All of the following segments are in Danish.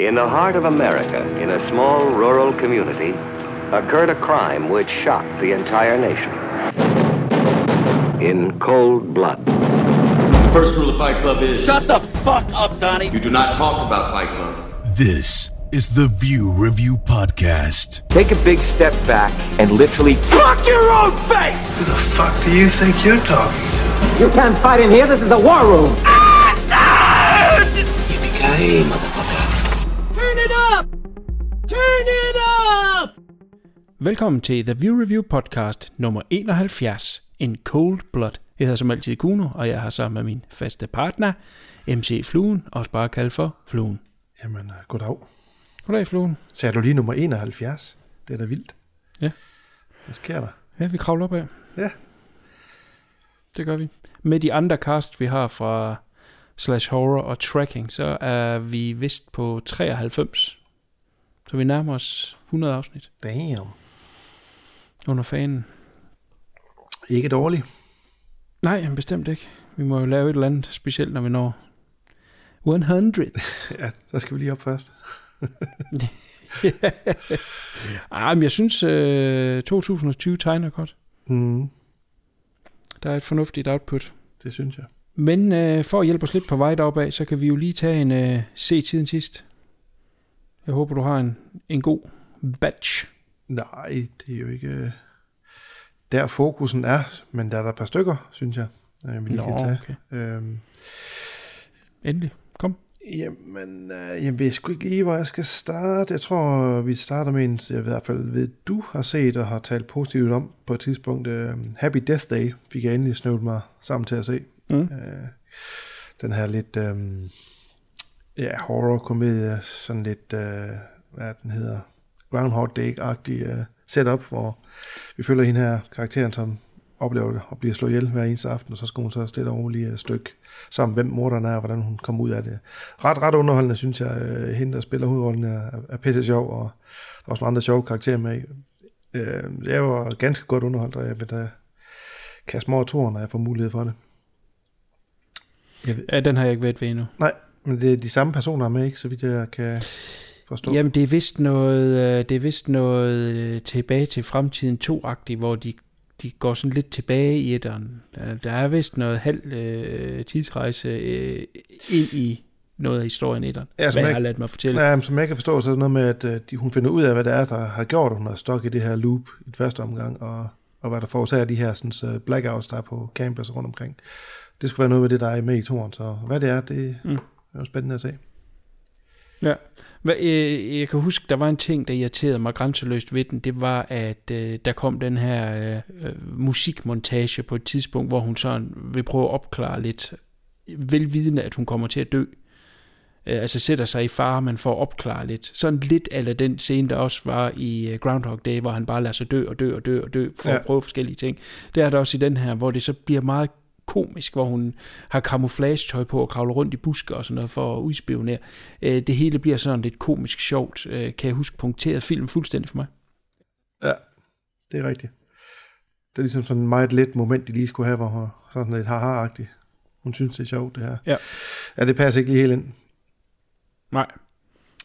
In the heart of America, in a small rural community, occurred a crime which shocked the entire nation. In cold blood. First rule of Fight Club is Shut the fuck up, Donnie. you do not talk about Fight Club. This is the View Review Podcast. Take a big step back and literally Fuck your own face! Who the fuck do you think you're talking to? You can't fight in here. This is the war room. Ah, Yippee-ki-yay, motherfucker. Turn it up! Turn it up! Velkommen til The View Review Podcast nummer 71, In Cold Blood. Jeg hedder som altid Kuno, og jeg har sammen med min faste partner, MC Fluen, også bare kaldt for Fluen. Jamen, øh, goddag. Goddag, Fluen. Sagde du lige nummer 71? Det er da vildt. Ja. Hvad sker der? Ja, vi kravler op af. Ja. Det gør vi. Med de andre cast, vi har fra Slash Horror og Tracking, så er vi vist på 93. Så vi nærmer os 100 afsnit Damn. under fanen. Ikke dårligt. Nej, bestemt ikke. Vi må jo lave et eller andet specielt, når vi når 100. Ja, så skal vi lige op først. ah, men jeg synes, øh, 2020 tegner godt. Mm, Der er et fornuftigt output. det synes jeg. Men øh, for at hjælpe os lidt på vej deroppe af, så kan vi jo lige tage en øh, se tiden sidst. Jeg håber, du har en, en god batch. Nej, det er jo ikke øh, der fokusen er, men der er der et par stykker, synes jeg, øh, vi lige Nå, kan tage. okay. Øhm, Endelig. Kom. jamen, øh, jeg ved sgu ikke lige, hvor jeg skal starte. Jeg tror, vi starter med en, jeg ved i hvert fald ved, du har set og har talt positivt om på et tidspunkt. Øh, Happy Death Day fik jeg endelig snøvlet mig sammen til at se. Mm. Øh, den her lidt øh, ja, horror-komedie, sådan lidt, øh, hvad den hedder, Groundhog Day-agtig øh, setup, hvor vi følger hende her karakteren, som oplever det og bliver slået ihjel hver eneste aften, og så skal hun så stille og roligt et stykke sammen, hvem morderen er, og hvordan hun kommer ud af det. Ret, ret underholdende, synes jeg. Øh, Hende, der spiller hovedrollen, er, er pisse sjov, og der er også nogle andre sjove karakterer med. Øh, jeg var ganske godt underholdt, og jeg vil da kaste mig over toren, når jeg får mulighed for det. Jeg ved, Ja, den har jeg ikke været ved endnu. nej, men det er de samme personer med, ikke? Så vidt jeg kan forstå. Jamen, det er vist noget, øh, det er vist noget øh, tilbage til fremtiden 2-agtigt, hvor de, de går sådan lidt tilbage i etteren. Der, der er vist noget halv øh, tidsrejse øh, ind i noget af historien i etteren. Ja, hvad jeg jeg- har ladt mig fortælle. Ja, men som jeg kan forstå, så er det noget med, at øh, de, hun finder ud af, hvad det er, der har gjort, at hun har stok i det her loop i den første omgang, og, og hvad der forårsager de her sådan, blackouts, der er på campus rundt omkring. Det skulle være noget med det, der er med i toren, så hvad det er, det Mm. Er jo spændende at se. Ja. Hvad, øh, jeg kan huske, der var en ting, der irriterede mig grænseløst ved den. Det var, at øh, der kom den her øh, øh, musikmontage på et tidspunkt, hvor hun sådan vil prøve at opklare lidt, velvidende, at hun kommer til at dø. Øh, altså sætter sig i fare, men for at opklare lidt. Sådan lidt af den scene, der også var i øh, Groundhog Day, hvor han bare lader sig dø og dø og dø og dø, for. Ja. at prøve forskellige ting. Det er der også i den her, hvor det så bliver meget komisk, hvor hun har camouflage-tøj på og kravler rundt i buske og sådan noget for at udspionere. Øh, det hele bliver sådan lidt komisk sjovt, øh, kan jeg huske punkteret film fuldstændig for mig. Ja, det er rigtigt. Det er ligesom sådan et meget let moment, de lige skulle have, hvor hun sådan lidt haha-agtigt. Hun synes, det er sjovt, det her. Ja. Ja, det passer ikke lige helt ind. Nej.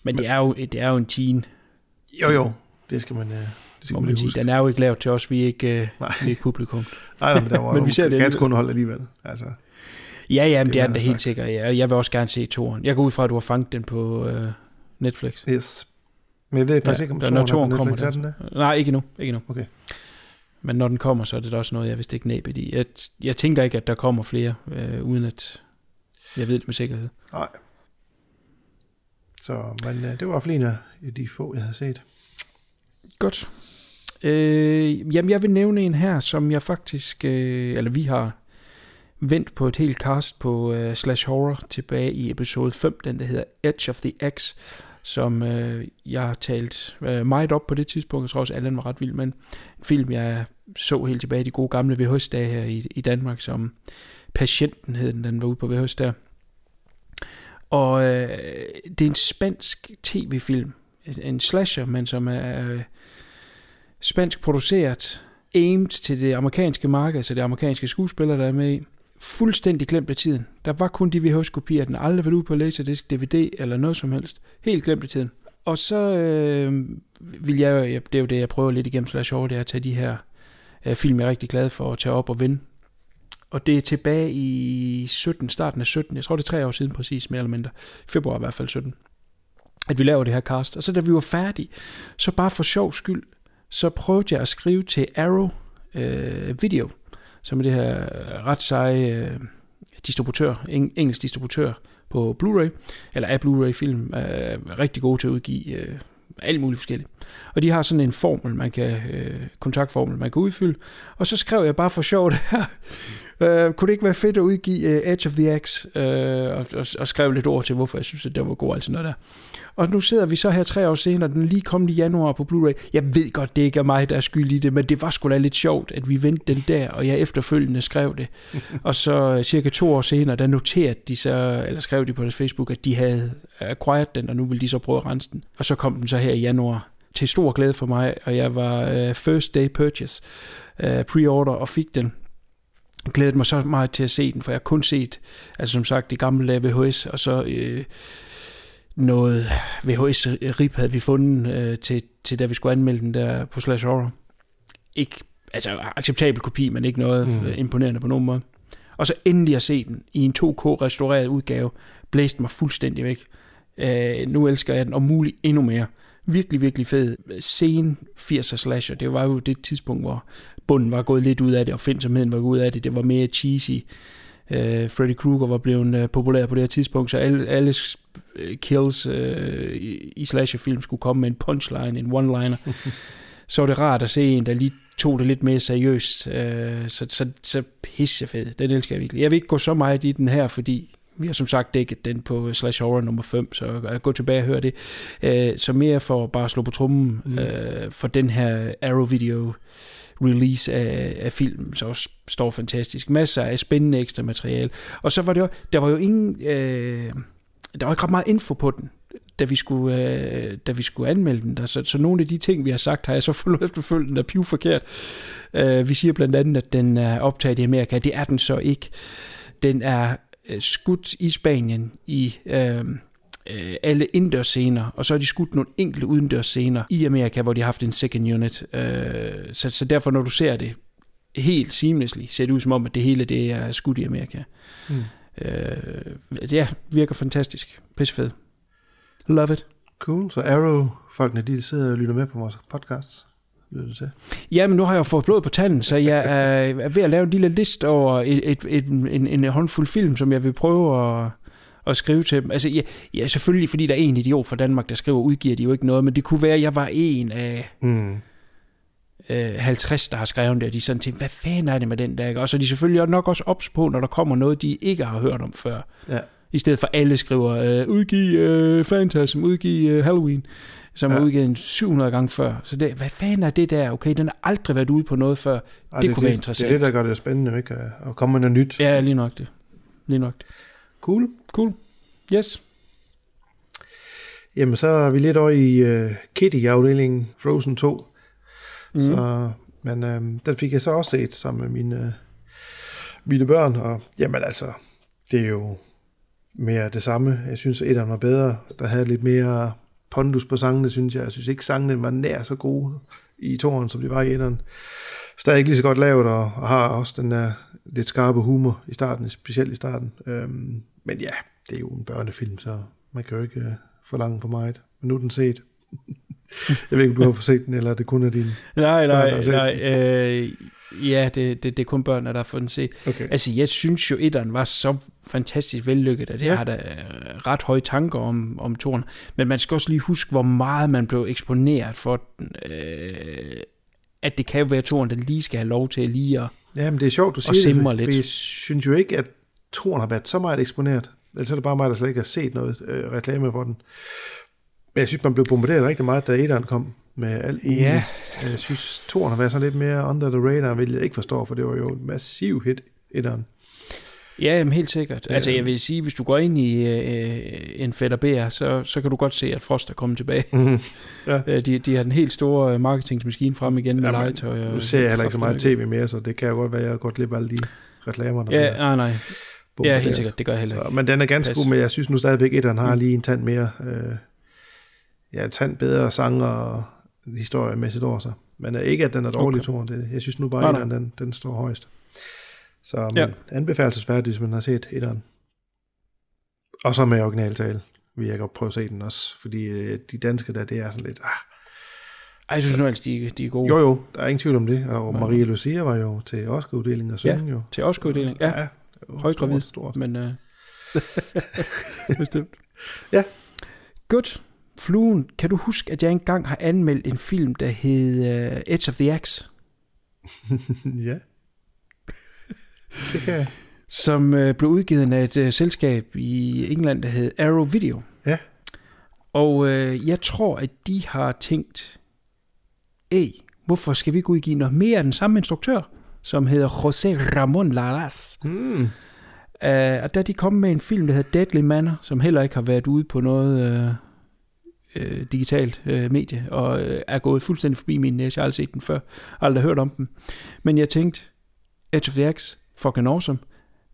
Men det er jo, det er jo en teen, Jo, jo. Det skal man, øh, det må man sige. Den er jo ikke lavet til os, vi er ikke, øh, Nej. vi er ikke publikum. Nej, nej, men der var Men vi ser det ganske underholdt alligevel. Altså, Ja, ja, men det, Det er den da helt sikkert. Ja. Jeg vil også gerne se toren. Jeg går ud fra, at du har fanget den på øh, Netflix. yes. Men jeg ved faktisk ikke, om der, når toren toren er kommer. Er den Der. det? Nej, ikke nu. Ikke nu. Okay. Men når den kommer, så er det da også noget, jeg vist ikke næbet i. Jeg, jeg tænker ikke, at der kommer flere, øh, uden at jeg ved det med sikkerhed. Nej. Så, men øh, det var i hvert fald en af de få, jeg havde set. Godt. Øh, jamen, jeg vil nævne en her, som jeg faktisk, øh, eller vi har vendt på et helt cast på øh, Slash Horror tilbage i episode 5, den der hedder Edge of the X, som øh, jeg har talt øh, meget op på det tidspunkt. Jeg tror også, Allan var ret vild, men en film, jeg så helt tilbage i de gode gamle VHS-dage her i, i Danmark, som Patienten hed den, den var ude på VHS der. Og øh, det er en spansk tv-film, en slasher, men som er øh, spansk produceret, aimed til det amerikanske marked, så det amerikanske skuespillere, der er med i. fuldstændig glemt af tiden. Der var kun de VHS-kopier, den aldrig været ude på Laserdisc, DVD eller noget som helst. Helt glemt af tiden. Og så øh, vil jeg, jeg, det er jo det, jeg prøver lidt igennem Slash Over, det er at tage de her øh, film, jeg er rigtig glad for at tage op og vinde. Og det er tilbage i 17, starten af 17, jeg tror det er tre år siden præcis, mere eller mindre. Februar i hvert fald 17 at vi laver det her cast. Og så da vi var færdige, så bare for sjov skyld, så prøvede jeg at skrive til Arrow øh, Video, som er det her ret seje øh, distributør, eng, engelsk distributør på Blu-ray, eller af Blu-ray-film, er rigtig gode til at udgive øh, alt muligt forskelligt. Og de har sådan en formel, man kan, øh, kontaktformel, man kan udfylde. Og så skrev jeg bare for sjov det her, Uh, kunne det ikke være fedt at udgive uh, Edge of the X uh, og, og, og skrev lidt ord til, hvorfor jeg synes, at det var god, altså noget der. Og nu sidder vi så her tre år senere, den lige kommet i januar på Blu-ray. Jeg ved godt, det ikke er mig, der er skyld i det, men det var sgu da lidt sjovt, at vi vendte den der, og jeg efterfølgende skrev det. og så cirka to år senere, der noterede de så, eller skrev de på deres Facebook, at de havde acquired den, og nu ville de så prøve at rense den. Og så kom den så her i januar til stor glæde for mig, og jeg var uh, first day purchase, uh, pre-order, og fik den glædet mig så meget til at se den, for jeg har kun set, altså som sagt, de gamle dage VHS, og så øh, noget VHS-rip havde vi fundet øh, til, til, da vi skulle anmelde den der på Slash Horror. Ikke, altså acceptabel kopi, men ikke noget mm. imponerende på nogen måde. Og så endelig at se den i en 2K-restaureret udgave, blæste mig fuldstændig væk. Øh, nu elsker jeg den, og muligt endnu mere. Virkelig, virkelig fed. Sen 80'er slasher, det var jo det tidspunkt, hvor bunden var gået lidt ud af det, og findsomheden var gået ud af det. Det var mere cheesy. Uh, Freddy Krueger var blevet uh, populær på det her tidspunkt, så alle, alle kills uh, i, i slasherfilm skulle komme med en punchline, en one-liner. så var det rart at se en, der lige tog det lidt mere seriøst. Uh, så, så, så pissefed. Den elsker jeg virkelig. Jeg vil ikke gå så meget i den her, fordi vi har som sagt dækket den på Slash Horror nummer 5, så jeg gå tilbage og høre det. Uh, så mere for bare at slå på trummen mm. for den her Arrow Video release af, af film, så også står fantastisk. Masser af spændende ekstra materiale. Og så var det jo, der var jo ingen, øh, der var ikke ret meget info på den da vi skulle, øh, da vi skulle anmelde den. Der. Så, så nogle af de ting, vi har sagt, har jeg så fundet efterfølgende er piv forkert. Øh, vi siger blandt andet, at den er optaget i Amerika. Det er den så ikke. Den er øh, skudt i Spanien i øh, øh, alle indendørs scener, og så har de skudt nogle enkelte udendørs scener i Amerika, hvor de har haft en second unit. Øh, så, så derfor, når du ser det helt seamlessly, ser det ud som om, at det hele det er skudt i Amerika. Mm. Øh, ja, virker fantastisk. Pissefed. Love it. Cool. Så Arrow, folkene, de sidder og lytter med på vores podcast. Ja, men nu har jeg jo fået blod på tanden, så jeg er ved at lave en lille liste over et, et, et, en, en håndfuld film, som jeg vil prøve at, at skrive til dem. Altså, ja, ja, selvfølgelig, fordi der er en idiot fra Danmark, der skriver, udgiver de jo ikke noget, men det kunne være, at jeg var en af mm. øh, 50, der har skrevet det, og de sådan til, hvad fanden er det med den der? Og så er de selvfølgelig nok også ops på, når der kommer noget, de ikke har hørt om før. Ja. I stedet for alle skriver, øh, udgiv øh, Phantasm, udgiv øh, Halloween, som ja. er udgivet en 700 gange før. Så det, hvad fanden er det der? Okay, den har aldrig været ude på noget før. Ej, det, det kunne det, være interessant. Det er det, der gør det spændende, ikke? At komme med noget nyt. Ja, lige nok det. Lige nok det. Cool. Cool. Yes. Jamen, så er vi lidt over i uh, Kitty-afdelingen Frozen 2. Mm. Så, men uh, den fik jeg så også set sammen med mine, mine børn. Og jamen altså, det er jo mere det samme. Jeg synes, at etteren var bedre. Der havde lidt mere pondus på sangene, synes jeg. Jeg synes ikke, sangene var nær så gode i toren, som de var i etteren. Stadig ikke lige så godt lavet, og, og har også den der lidt skarpe humor i starten, specielt i starten. Øhm, men ja, det er jo en børnefilm, så man kan jo ikke uh, forlange for meget. Men nu er den set. jeg ved ikke, om du har set den, eller det kun er din Nej, nej, børn, nej. Øh, ja, det, det, det er kun børn, der har fået den set. Okay. Altså, jeg synes jo, etteren var så fantastisk vellykket, at jeg ja. har da øh, ret høje tanker om, om toren. Men man skal også lige huske, hvor meget man blev eksponeret for den. Øh, at det kan jo være toren, der lige skal have lov til lige at Ja, men det er sjovt, du siger det, lidt. jeg synes jo ikke, at været så meget eksponeret. Ellers er det bare mig, der slet ikke har set noget øh, reklame for den. Men jeg synes, man blev bombarderet rigtig meget, da etteren kom med alt Ja. Jeg synes, toren har været sådan lidt mere under the radar, hvilket jeg ikke forstår, for det var jo en massiv hit, etteren. Ja, jamen helt sikkert. Altså jeg vil sige, hvis du går ind i øh, en fætter BR, så, så kan du godt se, at Frost er kommet tilbage. Mm-hmm. Ja. Øh, de, de har den helt store marketingsmaskine frem igen med legetøj. Nu ser jeg heller ikke så meget tv mere, så det kan jo godt være, at jeg har godt glip alle de reklamer, der Ja, bliver nej, nej. Ja, helt sikkert. Det gør jeg heller Så, ikke. men den er ganske Pas. god, men jeg synes nu stadigvæk, at den har Mm. lige en tand mere, øh, ja, en tand bedre sanger og historiemæssigt over sig. Men øh, ikke, at den er dårlig, Okay. okay. det, Jeg synes nu bare, at den, den, står højst. Så men, Ja. ja. anbefalesværdig, hvis man har set etteren. Og så med originaltale vil jeg godt prøve at se den også, fordi øh, de danske der, det er sådan lidt, ah, Ej, jeg synes nu ellers, de, de er gode. jo jo, der er ingen tvivl om det, og. Maria Lucia var jo til Oscar-uddelingen og synge jo. Til Oscar-uddeling. Ja, ja højgravid. Stort, stort. men... Øh, bestemt. Ja. Godt. Fluen, kan du huske, at jeg engang har anmeldt en film, der hed uh, Edge of the Axe? ja. Det kan jeg. som øh, blev udgivet af et øh, selskab i England, der hed Arrow Video. Ja. Og øh, jeg tror, at de har tænkt, Ej, hvorfor skal vi ikke udgive noget mere af den samme instruktør, som hedder José Ramón Laras. Mm. Uh, og da de kom med en film, der hedder Deadly Manor, som heller ikke har været ude på noget øh, øh, digitalt øh, medie, og øh, er gået fuldstændig forbi min næse. Jeg har aldrig set den før, aldrig hørt om den. Men jeg tænkte, Edge of the Axe, fucking awesome.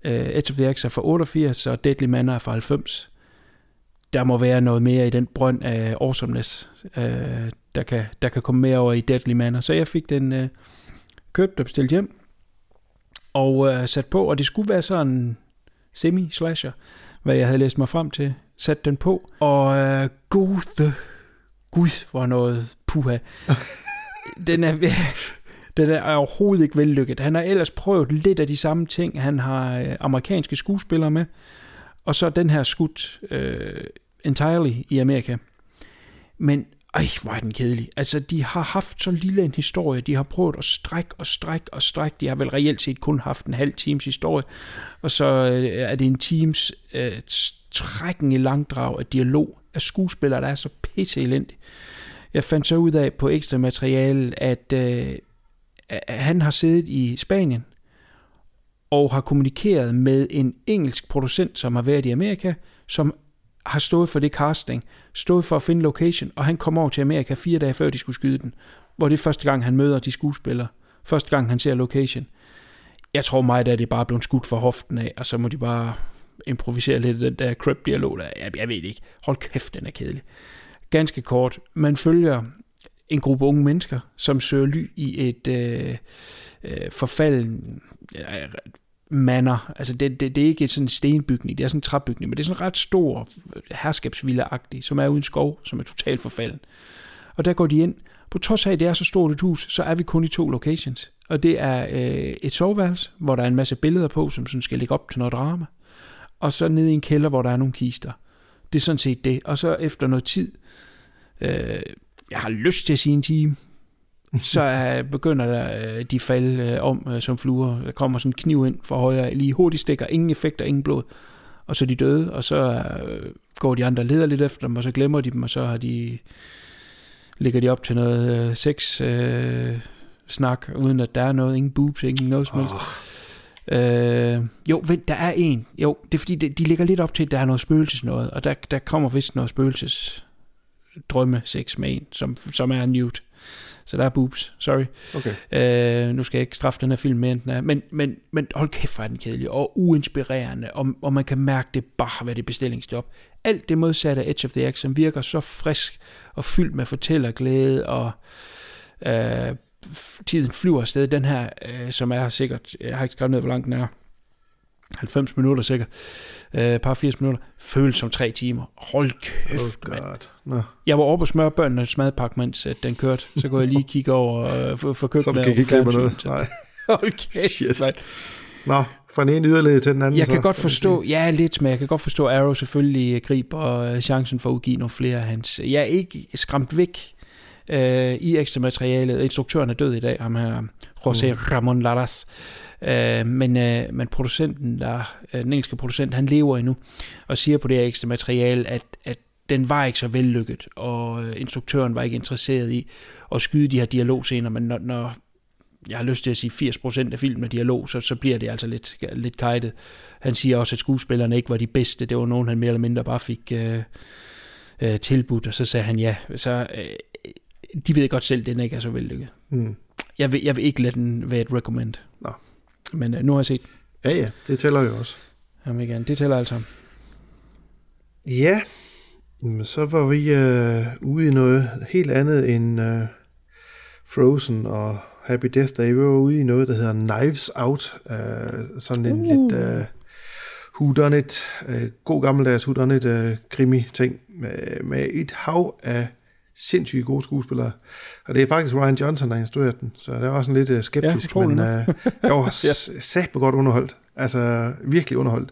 Uh, Edge of the Axe er fra 88, og Deadly Manor er fra 90. Der må være noget mere i den brønd af awesomeness, uh, der, kan, der kan komme mere over i Deadly Manor. Så jeg fik den uh, købt og bestilt hjem, og uh, sat på, og det skulle være sådan semi-slasher, hvad jeg havde læst mig frem til, sat den på, og uh, gode gud, hvor noget puha. den er, den er overhovedet ikke vellykket. Han har ellers prøvet lidt af de samme ting. Han har øh, amerikanske skuespillere med, og så den her skudt øh, entirely i Amerika. Men ej, hvor er den kedelig. Altså, de har haft så lille en historie. De har prøvet at strække og strække og strække. De har vel reelt set kun haft en halv times historie. Og så øh, er det en teams øh, trækken i langdrag af dialog af skuespillere, der er så pisse elendig. Jeg fandt så ud af på ekstra materiale, at øh, at han har siddet i Spanien og har kommunikeret med en engelsk producent, som har været i Amerika, som har stået for det casting, stået for at finde location, og han kom over til Amerika fire dage før de skulle skyde den, hvor det er første gang, han møder de skuespillere. Første gang, han ser location. Jeg tror mig, at det er bare blevet skudt for hoften af, og så må de bare improvisere lidt den der crap-dialog. Der. Jeg, jeg ved ikke. Hold kæft, den er kedelig. Ganske kort. Man følger en gruppe unge mennesker, som søger ly i et øh, øh, forfalden øh, manner. Altså det, det, det er ikke sådan en stenbygning, det er sådan en træbygning, men det er sådan en ret stor øh, herskabsvilla som er uden skov, som er totalt forfalden. Og der går de ind. På trods af, at det er så stort et hus, så er vi kun i to locations. Og det er øh, et soveværelse, hvor der er en masse billeder på, som sådan skal ligge op til noget drama. Og så nede i en kælder, hvor der er nogle kister. Det er sådan set det. Og så efter noget tid, øh, jeg har lyst til at sige en time, så er, begynder der, øh, de falde øh, om øh, som fluer. Der kommer sådan en kniv ind fra højre, lige hurtigt stikker, ingen effekter, ingen blod. Og så er de døde, og så øh, går de andre leder lidt efter dem, og så glemmer de dem, og så har de, ligger de op til noget øh, sex øh, snak, uden at der er noget, ingen boobs, ingen noget som helst. Øh, jo, vent, der er en. Jo, det er fordi, de, de ligger lidt op til, at der er noget spøgelses noget, og der, der kommer vist noget spøgelses drømme sex med en, som, som er nude. Så der er boobs, sorry. Okay. Øh, nu skal jeg ikke straffe den her film mere, end den er. Men, men, men hold kæft, hvor er den kedelig, og uinspirerende, og, og man kan mærke, det bare har været et bestillingsjob. Alt det modsatte af Edge of the Axe, som virker så frisk og fyldt med fortællerglæde, og øh, tiden flyver afsted. Den her, øh, som er sikkert, jeg har ikke skrevet ned, hvor lang den er, 90 minutter sikkert, øh, par 80 minutter, føles som tre timer. Hold kæft, Oh mand. Nå. Jeg var oppe og smøre børnene et mens at den kørte. Så kunne jeg lige kigge over øh, for, for Så køkkenet. du kan ikke glemme noget. Nej. Kæft, Shit. mand. Nå, fra den ene yderligere til den anden. Jeg så, kan godt man forstå, ja lidt, men jeg kan godt forstå, at Arrow selvfølgelig griber øh, chancen for at udgive nogle flere af hans. Jeg er ikke skræmt væk øh, i ekstra materialet. Instruktøren er død i dag, ham her José Mm. Ramon Laras. Øh, men, øh, men producenten, der, øh, den engelske producent, han lever endnu, og siger på det her ekstra materiale, at, at den var ikke så vellykket, og øh, instruktøren var ikke interesseret i at skyde de her dialogscener, men når, når jeg har lyst til at sige 80% af filmen er dialog, så, så bliver det altså lidt, lidt kajtet. Han siger også, at skuespillerne ikke var de bedste. Det var nogen, han mere eller mindre bare fik øh, øh, tilbudt, og så sagde han ja. Så øh, de ved godt selv, at den ikke er så vellykket. Mm. Jeg vil, jeg vil ikke lade den være et recommend. Men øh, nu har jeg set. Ja, ja, det tæller jo også. Jamen igen, det tæller altså. Ja, men så var vi øh, ude i noget helt andet end øh, Frozen og Happy Death Day. Vi var ude i noget, der hedder Knives Out. Øh, sådan en uh. lidt øh, whodunit, øh, god gammeldags whodunit øh, krimi-ting med, med et hav af sindssygt gode skuespillere. Og det er faktisk Ryan Johnson, der har instrueret den, så der var sådan lidt uh, skeptisk, Ja, ja, men uh, jeg var sat på godt underholdt. Altså virkelig underholdt.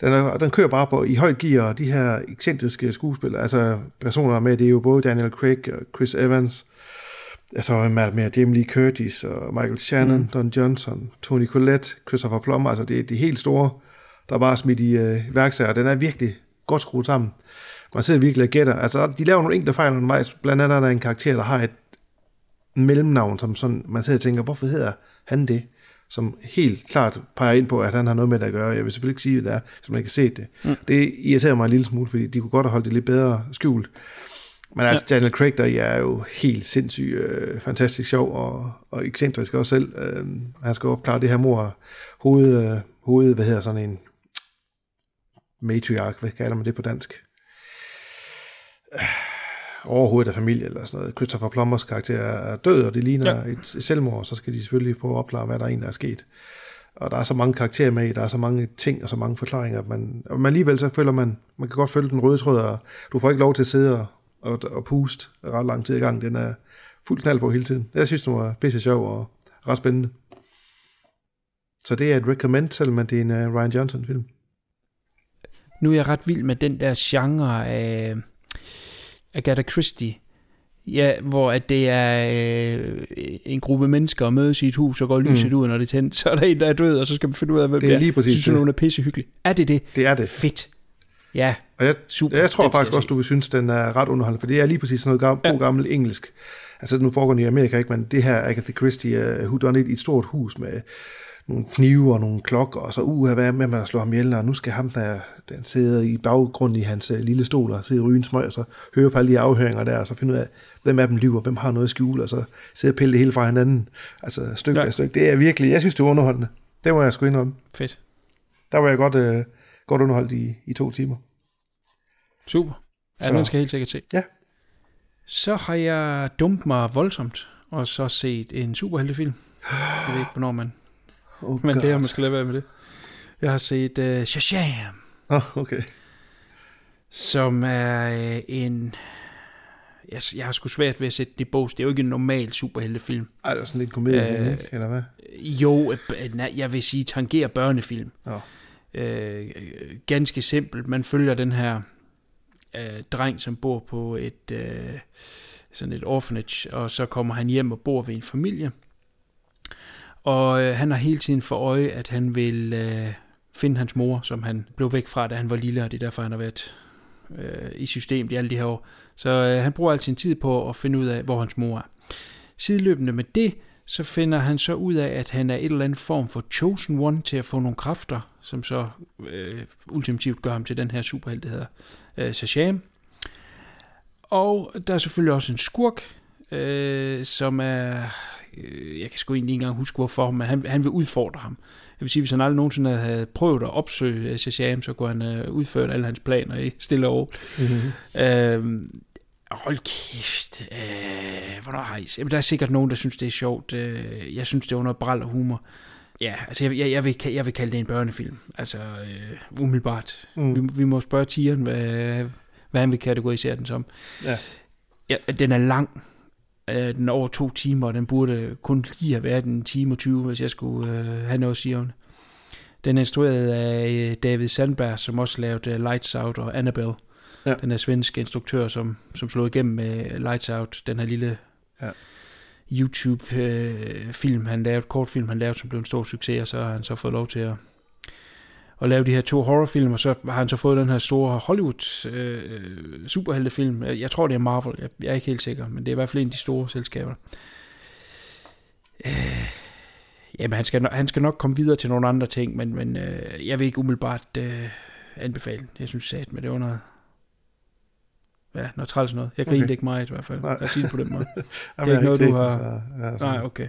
Den, er, den kører bare på i højt gear, og de her ekscentriske skuespillere, altså personer med, det er jo både Daniel Craig og Chris Evans, altså med, med Jamie Lee Curtis og Michael Shannon, mm. Don Johnson, Tony Collette, Christopher Plummer, altså det er de helt store, der er bare smidt i uh, værksager. Den er virkelig godt skruet sammen. Man sidder virkelig og gætter. Altså, de laver nogle enkelte fejl undervejs. Blandt andet er der en karakter, der har et mellemnavn, som sådan, man sidder og tænker, hvorfor hedder han det? Som helt klart peger ind på, at han har noget med det at gøre. Jeg vil selvfølgelig ikke sige, hvad det er, hvis man ikke har set det. Mm. Det irriterer mig en lille smule, fordi de kunne godt have holdt det lidt bedre skjult. Men altså, ja. Daniel Craig, der er jo helt sindssygt øh, fantastisk sjov og, og ekscentrisk også selv. Øh, han skal opklare det her mor hoved, øh, hoved, hvad hedder sådan en matriark, hvad kalder man det på dansk? Overhovedet af familie eller sådan noget. Christopher Plummers karakter er død, og det ligner ja. et selvmord, så skal de selvfølgelig prøve at opklare, hvad der egentlig er sket. Og der er så mange karakterer med i, der er så mange ting og så mange forklaringer, at man, og man alligevel så føler man, man kan godt følge den røde tråd, og du får ikke lov til at sidde og, og, og puste ret lang tid i gang. Den er fuld knald på hele tiden. Jeg synes, den var pisse sjov og ret spændende. Så det er et recommend, selvom det er en uh, Ryan Johnson-film. Nu er jeg ret vild med den der genre af Agatha Christie. Ja, hvor at det er øh, en gruppe mennesker, mødes i et hus, og går lyset mm. ud, når det er tændt. Så er der en, der er død, og så skal man finde ud af, hvem Det er lige præcis Synes det. nogen er pissehyggelig? Er det det? Det er det. Fedt. Ja, Og jeg, super. jeg tror faktisk jeg også, du vil synes, den er ret underholdende, for det er lige præcis sådan noget gammel, Ja. god gammel engelsk. Altså nu foregår den i Amerika, ikke? men det her Agatha Christie, uh, who done it i et stort hus med nogle knive og nogle klokker, og så uh, hvad med, at slå ham ihjel, og nu skal ham, der den sidder i baggrunden i hans uh, lille stol, og sidder og ryge en smøg, og så høre på alle de afhøringer der, og så finde ud af, hvem af dem lyver, hvem har noget at skjule, og så sidde og pille det hele fra hinanden, altså stykke Ja. af stykke. Det er virkelig, jeg synes, det er underholdende. Det må jeg sgu indrømme. fedt. Der var jeg godt, uh, godt underholdt i, i to timer. Super. Ja, den skal jeg helt sikkert se. Ja. Så har jeg dumt mig voldsomt, og så set en superheltefilm. Jeg ved ikke, hvornår man, Oh, man God. lærer, man skal lade være med det. Jeg har set uh, Shazam, Oh, okay. som er uh, en... Jeg, jeg har sgu svært ved at sætte det i bås. Det er jo ikke en normal superheltefilm. Ej, det er sådan lidt komedie, ikke? Eller hvad? Jo, jeg vil sige tangerer børnefilm. Øh, øh, ganske simpelt. Man følger den her øh, dreng, som bor på et øh, sådan et orphanage, og så kommer han hjem og bor ved en familie. Og øh, han har hele tiden for øje, at han vil øh, finde hans mor, som han blev væk fra, da han var lille, og det er derfor, han har været øh, i systemet i alle de her år. Så øh, han bruger al sin tid på at finde ud af, hvor hans mor er. Sideløbende med det, så finder han så ud af, at han er et eller andet form for chosen one til at få nogle kræfter, som så øh, ultimativt gør ham til den her superhelt, der hedder øh, Shazam. Og der er selvfølgelig også en skurk, øh, som er... Øh, jeg kan sgu egentlig ikke engang huske, hvorfor, men han, han vil udfordre ham. Jeg vil sige, hvis han aldrig nogensinde havde prøvet at opsøge øh, Shazam, så kunne han øh, udføre alle hans planer i stille og. Mm-hmm. Øh, hold kæft. Øh, hvornår har I... Jamen, der er sikkert nogen, der synes, det er sjovt. Øh, jeg synes, det er noget bral og humor. Ja, altså jeg, jeg, jeg, vil, jeg vil kalde det en børnefilm. Altså øh, umiddelbart. Mm. Vi, vi må spørge Tieren, hvad, hvad han vil kategorisere den som. Ja. ja den er lang. Øh, den er over to timer, og den burde kun lige have været en time og 20, hvis jeg skulle øh, have noget at sige om det. Den er instrueret af øh, David Sandberg, som også lavede øh, Lights Out og Annabelle. Ja. Den er svenske instruktør, som, som slog igennem med Lights Out, den her lille Ja. YouTube-film, han lavede, kortfilm, han lavede, som blev en stor succes, og så har han så fået lov til at, at lave de her to horrorfilm, og så har han så fået den her store Hollywood øh, superheltefilm. Jeg tror, det er Marvel, jeg, jeg er ikke helt sikker, men det er i hvert fald en af de store selskaber. Øh, jamen, han skal, han skal nok komme videre til nogle andre ting, men, men øh, jeg vil ikke umiddelbart øh, anbefale. Jeg synes sat med det var noget, ja, noget træls noget. Jeg grinte Okay. ikke meget i hvert fald. Nej. Lad os sige det på den måde. Jamen, ikke jeg noget, du har- Så, ja, så, Nej, okay.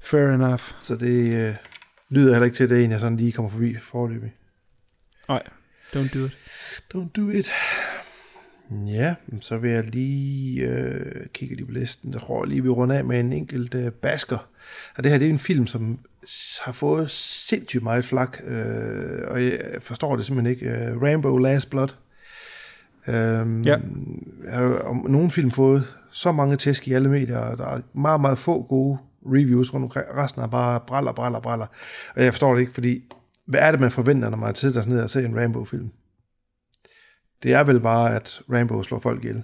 Fair enough. så det, øh, lyder heller ikke til, at det er en, jeg sådan lige kommer forbi forløbig. Nej, don't do it. Don't do it. Ja, så vil jeg lige øh, kigge lige på listen. Jeg tror lige, vi runder af med en enkelt øh, basker. Og det her det er en film, som har fået sindssygt meget flak, øh, og jeg forstår det simpelthen ikke. Øh, Rambo Last Blood. Øh, Ja. Har om nogen film fået så mange tæsk i alle medier, og der er meget, meget få gode reviews rundt omkring. Resten er bare braller, braller, braller. Og jeg forstår det ikke, fordi hvad er det, man forventer, når man sidder ned og ser en Rambo-film? Det er vel bare, at Rambo slår folk ihjel,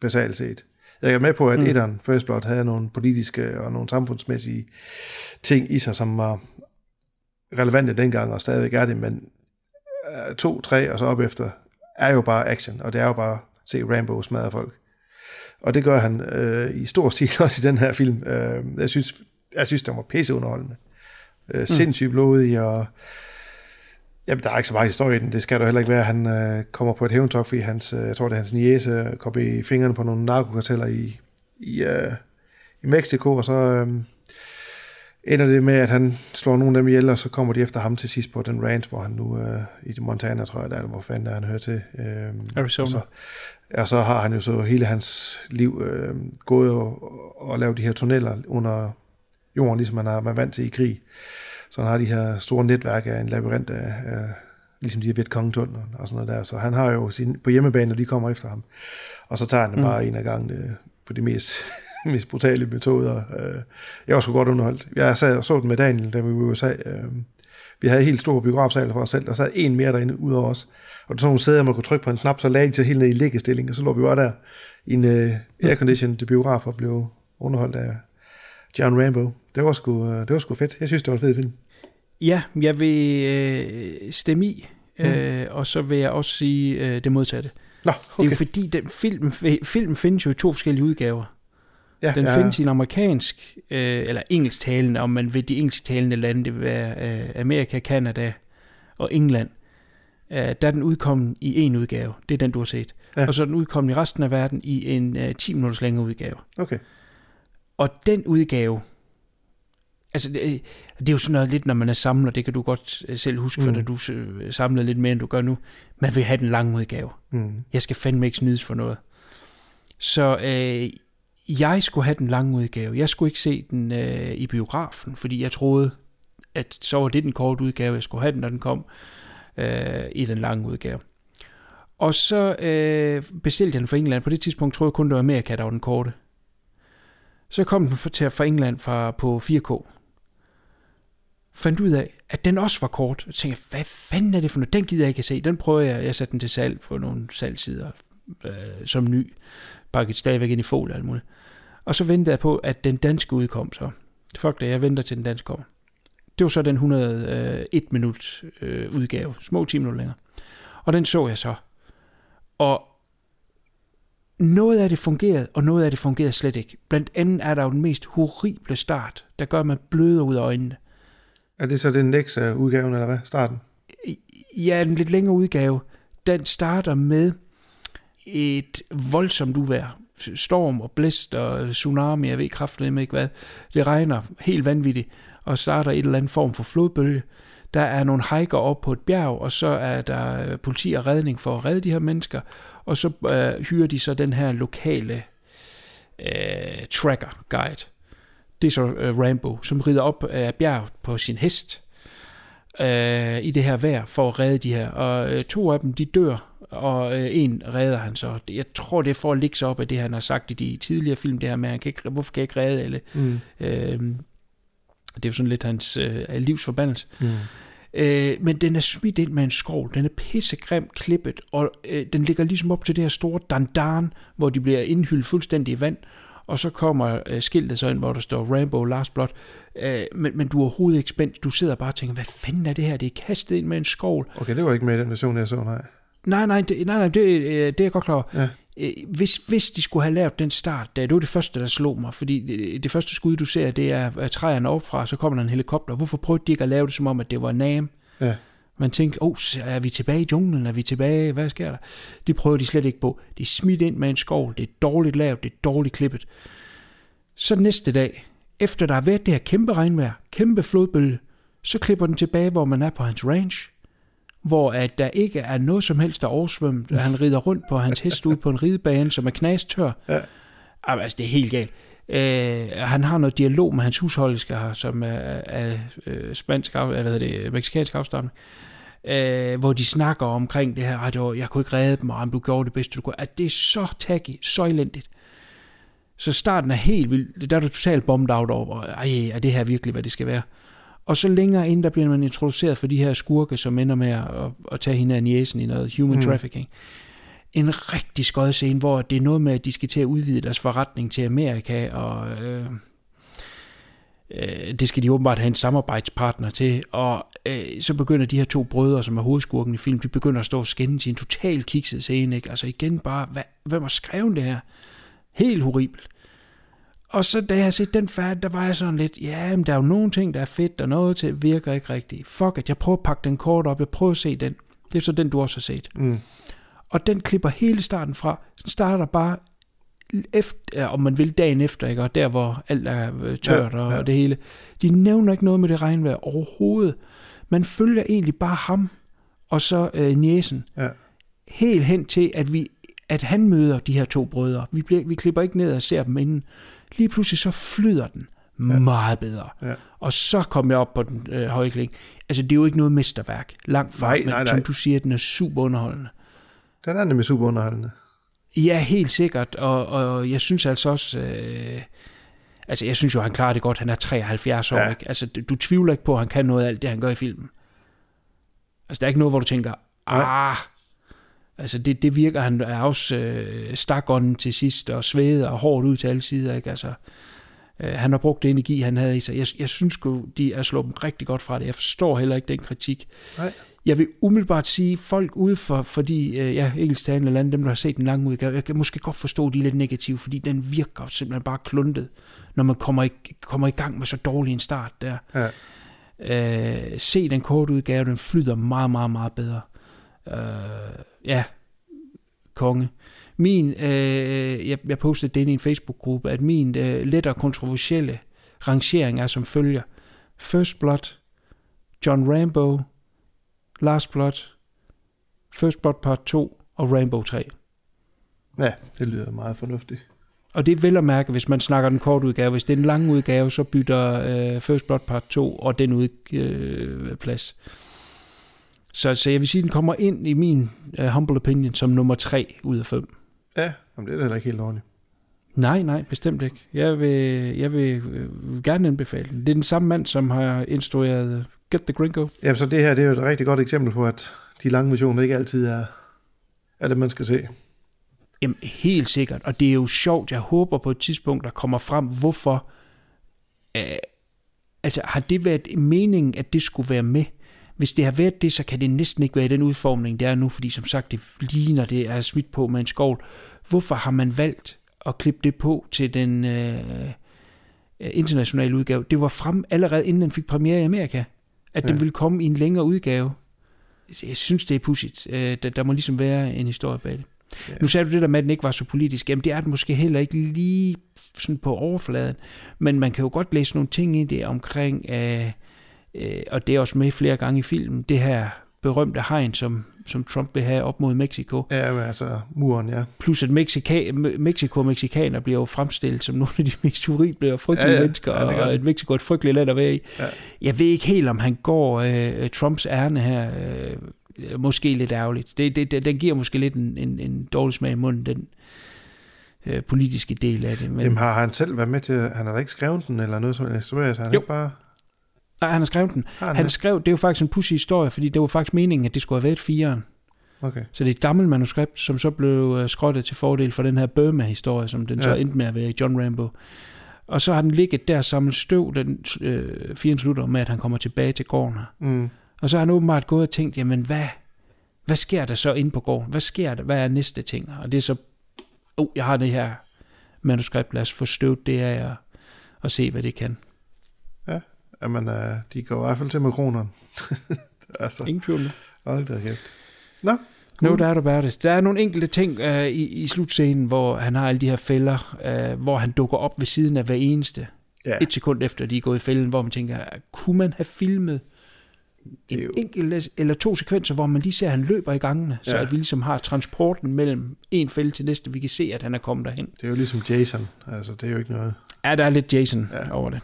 basalt set. Jeg er med på, at mm. etteren, First Blood, havde nogle politiske og nogle samfundsmæssige ting i sig, som var relevante dengang, og stadigvæk er det, men øh, to, tre og så op efter, er jo bare action, og det er jo bare at se Rambo smadre folk. Og det gør han øh, i stor stil også i den her film. Øh, jeg synes, jeg synes, den var pisseunderholdende. Øh, sindssygt blodig, og Jamen, der er ikke så meget historie i den. Det skal der heller ikke være. Han øh, kommer på et hævntok, fordi hans, øh, jeg tror, det er hans niece, kommer i fingrene på nogle narkokarteller i, i, øh, i Mexico, og så øh, ender det med, at han slår nogle af dem ihjel, og så kommer de efter ham til sidst på den ranch, hvor han nu øh, i Montana, tror jeg, der er, hvor fanden er han hører til. Øh, Arizona. Så, og så har han jo så hele hans liv øh, gået og, og lavet de her tunneller under jorden, ligesom man er man er vant til i krig. Så han har de her store netværk af en labyrint af, af ligesom de her Vietcong-tunneler og sådan noget der. Så han har jo sin, på hjemmebane, når de kommer efter ham. Og så tager han mm. bare en af gangen øh, på de mest, mest brutale metoder. Øh, jeg var sgu godt underholdt. Jeg sad og så den med Daniel, da vi var i USA. Øh, vi havde helt stor biografsal for os selv, og så en mere derinde ud over os. Og sådan nogle sæder, man kunne trykke på en knap, så lagde de til helt ned i liggestilling, og så lå vi bare der i en uh, airconditioned biograf og blev underholdt af John Rambo. Det var sgu, uh, det var sgu fedt. Jeg synes, det var en fed film. Ja, jeg vil øh, stemme i, øh, og så vil jeg også sige øh, det modsatte. Nå, Okay. Det er jo fordi, den film, film findes jo i to forskellige udgaver. ja, Den ja. findes i en amerikansk, øh, eller engelsktalende, om man vil de engelsktalende lande, det vil være øh, Amerika, Kanada og England. Øh, der er den udkommet i en udgave, det er den, du har set. Ja. Og så er den udkommet i resten af verden i en øh, 10 minutters længere udgave. Okay. Og den udgave, altså det, det er jo sådan noget lidt, når man er samler, det kan du godt øh, selv huske, for Mm. da du øh, samlede lidt mere, end du gør nu. Man vil have den lange udgave. Mm. Jeg skal fandme ikke snydes for noget. Så øh, jeg skulle have den lange udgave. Jeg skulle ikke se den øh, i biografen, fordi jeg troede, at så var det den korte udgave. Jeg skulle have den, når den kom øh, i den lange udgave. Og så øh, bestilte jeg den fra England. På det tidspunkt troede jeg kun, det var Amerika, der var den korte. Så kom den til fra England fra, på 4K. Fandt ud af, at den også var kort. Jeg tænkte, hvad fanden er det for noget? Den gider jeg ikke at se. Den prøver jeg. Jeg satte den til salg på nogle salgsider øh, som ny. Pakket stadigvæk ind i folie og alt muligt. Og så ventede jeg på, at den danske udkom så. Fuck det, jeg venter til den danske kommer. Det var så den 101 minut øh, udgave. Små 10 minutter længere. Og den så jeg så. Og noget af det fungerede, og noget af det fungerede slet ikke. Blandt andet er der jo den mest horrible start, der gør, at man bløder ud af øjnene. Er det så den næste udgaven, eller hvad? Starten? Ja, en lidt længere udgave. Den starter med et voldsomt uvejr. Storm og blæst og tsunami, jeg ved kraftigt ikke hvad. Det regner helt vanvittigt og starter et eller andet form for flodbølge. Der er nogle hiker op på et bjerg, og så er der øh, politi og redning for at redde de her mennesker. Og så øh, hyrer de så den her lokale øh, tracker guide. Det er så øh, Rambo, som rider op af bjerget på sin hest øh, i det her vejr for at redde de her. Og øh, to af dem, de dør, og øh, en redder han så. Jeg tror, det er for at ligge sig op af det, han har sagt i de tidligere film, det her med, han kan ikke, hvorfor kan jeg ikke redde alle? Mm. Øh, det er jo sådan lidt hans øh, livsforbandelse. Mm. Øh, men den er smidt ind med en skov. Den er pissegrimt klippet, og øh, den ligger ligesom op til det her store dandan, hvor de bliver indhyldt fuldstændig i vand. Og så kommer øh, skiltet så ind, hvor der står Rambo Last Blood. Øh, men, men du er overhovedet ikke spændt. Du sidder bare og tænker, hvad fanden er det her? Det er kastet ind med en skovl. Okay, det var ikke med i den version, jeg så, nej. Nej, nej, det, nej, nej det, øh, det er jeg godt klar over. Ja. Øh, Hvis, hvis de skulle have lavet den start, det var det første, der slog mig, fordi det, det første skud, du ser, det er træerne op fra, så kommer der en helikopter. Hvorfor prøvede de ikke at lave det som om, at det var Nam? Ja. Man tænkte, oh, er vi tilbage i junglen? Er vi tilbage? Hvad sker der? Det prøver de slet ikke på. De er smidt ind med en skov. Det er dårligt lavet. Det er dårligt klippet. Så næste dag, efter der har været det her kæmpe regnvejr, kæmpe flodbølge, Så klipper den tilbage, hvor man er på hans ranch, hvor at der ikke er noget som helst, der er oversvømmet. Han rider rundt på hans hest ude på en ridebane, som er knastør. Ja. Jamen, altså, det er helt galt. Øh, han har noget dialog med hans husholderske her, som er af øh, spansk, eller hvad hedder det, mexikansk afstamning, øh, hvor de snakker omkring det her, "Ej, det var, jeg kunne ikke redde dem, og du gjorde det bedste, du kunne. At det er så tacky, så elendigt. Så starten er helt vild. Der er du totalt bombet out over, ej, er det her virkelig, hvad det skal være? Og så længere ind, der bliver man introduceret for de her skurke, som ender med at, at tage hende af næsen i noget human Mm. trafficking. En rigtig skød scene, hvor det er noget med, at de skal til at udvide deres forretning til Amerika, og øh, øh, det skal de åbenbart have en samarbejdspartner til. Og øh, så begynder de her to brødre, som er hovedskurken i film, de begynder at stå og skændes i en total kikset scene. Ikke? Altså igen bare, hvad, hvem har skrevet det her? Helt horribelt. Og så da jeg har set den færdig, der var jeg sådan lidt, ja, men der er jo nogle ting, der er fedt, og noget til virker ikke rigtigt. Fuck it, jeg prøver at pakke den kort op, jeg prøver at se den. Det er så den, du også har set. Mm. Og den klipper hele starten fra. Den starter bare efter, om man vil dagen efter, ikke? og der hvor alt er øh, tørt Ja, ja, og, det hele. De nævner ikke noget med det regnvejr overhovedet. Man følger egentlig bare ham og så øh, Niesen Ja. helt hen til, at vi at han møder de her to brødre. Vi, bliver, vi klipper ikke ned og ser dem inden. Lige pludselig så flyder den ja. meget bedre. Ja. Og så kom jeg op på den øh, høje kling. Altså, det er jo ikke noget mesterværk. Langt fra, Nej, men nej, nej. som du siger, den er super underholdende. Den er nemlig super underholdende. Ja, helt sikkert, og, og jeg synes altså også, øh, altså jeg synes jo, han klarer det godt, han er 73 år, Ja. ikke? Altså, du, du tvivler ikke på, at han kan noget af alt det, han gør i filmen. Altså, der er ikke noget, hvor du tænker, ah, altså det, det virker, han er også øh, stakånden til sidst, og sveder og hårdt ud til alle sider, ikke? Altså, øh, han har brugt det energi, han havde i sig. Jeg, jeg synes jo, de er slået dem rigtig godt fra det. Jeg forstår heller ikke den kritik. Nej. Jeg vil umiddelbart sige, folk ude for, fordi, øh, ja, engelsktalende lande, dem der har set den lange udgave, jeg kan måske godt forstå, at de er lidt negative, fordi den virker simpelthen bare kluntet, når man kommer i, kommer i gang med så dårlig en start der. Ja. Øh, se den korte udgave, den flyder meget, meget, meget bedre. Øh, ja, konge. Min, øh, jeg, jeg postede det i en Facebook-gruppe, at min øh, lettere kontroversielle rangering er som følger. First Blood, John Rambo, Last Blood, First Blood Part 2 og Rainbow 3. Ja, det lyder meget fornuftigt. Og det er vel at mærke, hvis man snakker den korte udgave. Hvis det er en lang udgave, så bytter øh, First Blood Part 2 og den ud øh, plads. Så, så jeg vil sige, at den kommer ind i min øh, humble opinion som nummer 3 ud af 5. Ja, jamen, det er da heller ikke helt ordentligt. Nej, nej, bestemt ikke. Jeg vil, jeg vil øh, gerne anbefale den. Det er den samme mand, som har instrueret Get the Gringo. Ja, så det her det er jo et rigtig godt eksempel på, at de lange versioner ikke altid er, er det, man skal se. Jamen, helt sikkert. Og det er jo sjovt. Jeg håber på et tidspunkt, der kommer frem, hvorfor... Øh, altså, har det været meningen, at det skulle være med? Hvis det har været det, så kan det næsten ikke være i den udformning, det er nu, fordi som sagt, det ligner, det er smidt på med en skovl. Hvorfor har man valgt at klippe det på til den øh, internationale udgave? Det var frem allerede inden den fik premiere i Amerika, at ja. den ville komme i en længere udgave. Jeg synes, det er pudsigt. Øh, der, der må ligesom være en historie bag det. Ja. Nu sagde du det der med, at den ikke var så politisk. Jamen, det er den måske heller ikke lige sådan på overfladen. Men man kan jo godt læse nogle ting i det omkring, øh, øh, og det er også med flere gange i filmen, det her berømte hegn, som, som Trump vil have op mod Mexico. Ja, men altså muren, ja. Plus at Mexica, Me- Mexico og mexikaner bliver jo fremstillet som nogle af de mest horrible og frygtelige Ja, ja, mennesker, Ja, og et Mexico er et frygteligt land at være i. Ja. Jeg ved ikke helt, om han går øh, Trumps ærne her. Øh, måske lidt ærgerligt. Det, det, det, den giver måske lidt en, en, en dårlig smag i munden, den øh, politiske del af det. Men, Jamen, har han selv været med til, han har da ikke skrevet den, eller noget som instrueret, han Jo. ikke bare... nej, han har skrevet den. Har han Han det? skrev, det er jo faktisk en pussy historie, fordi det var faktisk meningen, at det skulle have været firen. Okay. Så det er et gammelt manuskript, som så blev øh, skrottet til fordel for den her Burma-historie, som den ja. så Ja. endte med at være i John Rambo. Og så har den ligget der samlet støv, den øh, firen slutter med, at han kommer tilbage til gården her. Mm. Og så har han åbenbart gået og tænkt, jamen hvad, hvad sker der så inde på gården? Hvad sker der? Hvad er næste ting? Og det er så, oh, jeg har det her manuskript, lad os få støvet det af og, og se, hvad det kan. Jamen, uh, de går i hvert fald til med kronerne. altså, Ingen tvivl. om det. hold da kæft. Nå, No doubt about it. Der er nogle enkelte ting uh, i, i slutscenen, hvor han har alle de her fælder, uh, hvor han dukker op ved siden af hver eneste. ja. Et sekund efter, de er gået i fælden, hvor man tænker, kunne man have filmet en jo- enkelt eller to sekvenser, hvor man lige ser, at han løber i gangene, så Ja. at vi ligesom har transporten mellem en fælde til næste, vi kan se, at han er kommet derhen. Det er jo ligesom Jason. Altså, det er jo ikke noget. Ja, der er lidt Jason Ja. ja. over det.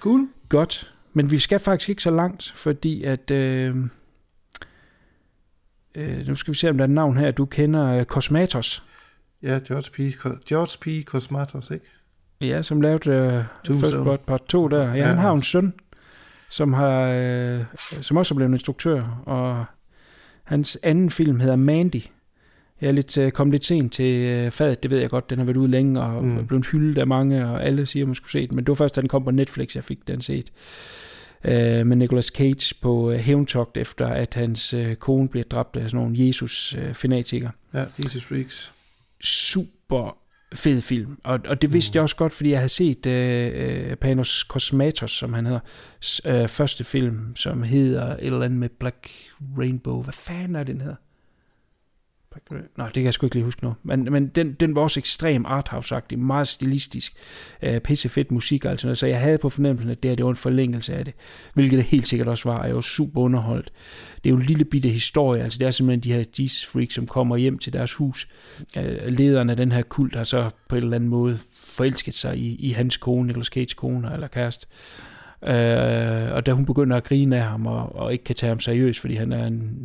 Cool. Godt, men vi skal faktisk ikke så langt, fordi at... Øh, øh, nu skal vi se, om der er et navn her. Du kender Cosmatos, Ja, George P. George P. Cosmatos, ikke? ja, som lavede Tombstone. First Blood Part 2 der. Ja, Ja. han har en søn, som, har, øh, som også er blevet instruktør, og hans anden film hedder Mandy. Jeg er lidt, øh, kom lidt sent til øh, fadet, det ved jeg godt, den har været ude længe, og Mm. blevet hyldet af mange, og alle siger, at man skulle se den, men det var først, da den kom på Netflix, jeg fik den set. Øh, med Nicolas Cage på øh, hævntogt, efter at hans øh, kone blev dræbt af sådan nogle Jesus-fanatikere. Ja, Jesus Freaks. super fed film. Og, og det vidste mm. jeg også godt, fordi jeg havde set øh, øh, Panos Cosmatos, som han hedder, s- øh, første film, som hedder et eller andet med Black Rainbow. Hvad fanden er den hedder? Nå, det kan jeg sgu ikke lige huske nu. Men, men den, den var også ekstrem arthouse-agtig, meget stilistisk, øh, pisse fedt musik og alt sådan noget, så jeg havde på fornemmelsen, at det her det var en forlængelse af det, hvilket det helt sikkert også var, og jeg var super underholdt. Det er jo en lille bitte historie, altså det er simpelthen de her Jesus freaks, som kommer hjem til deres hus. Øh, lederen af den her kult har så på en eller anden måde forelsket sig i, i hans kone, Nicolas Cage kone eller kæreste. Øh, og da hun begynder at grine af ham og, og ikke kan tage ham seriøst, fordi han er en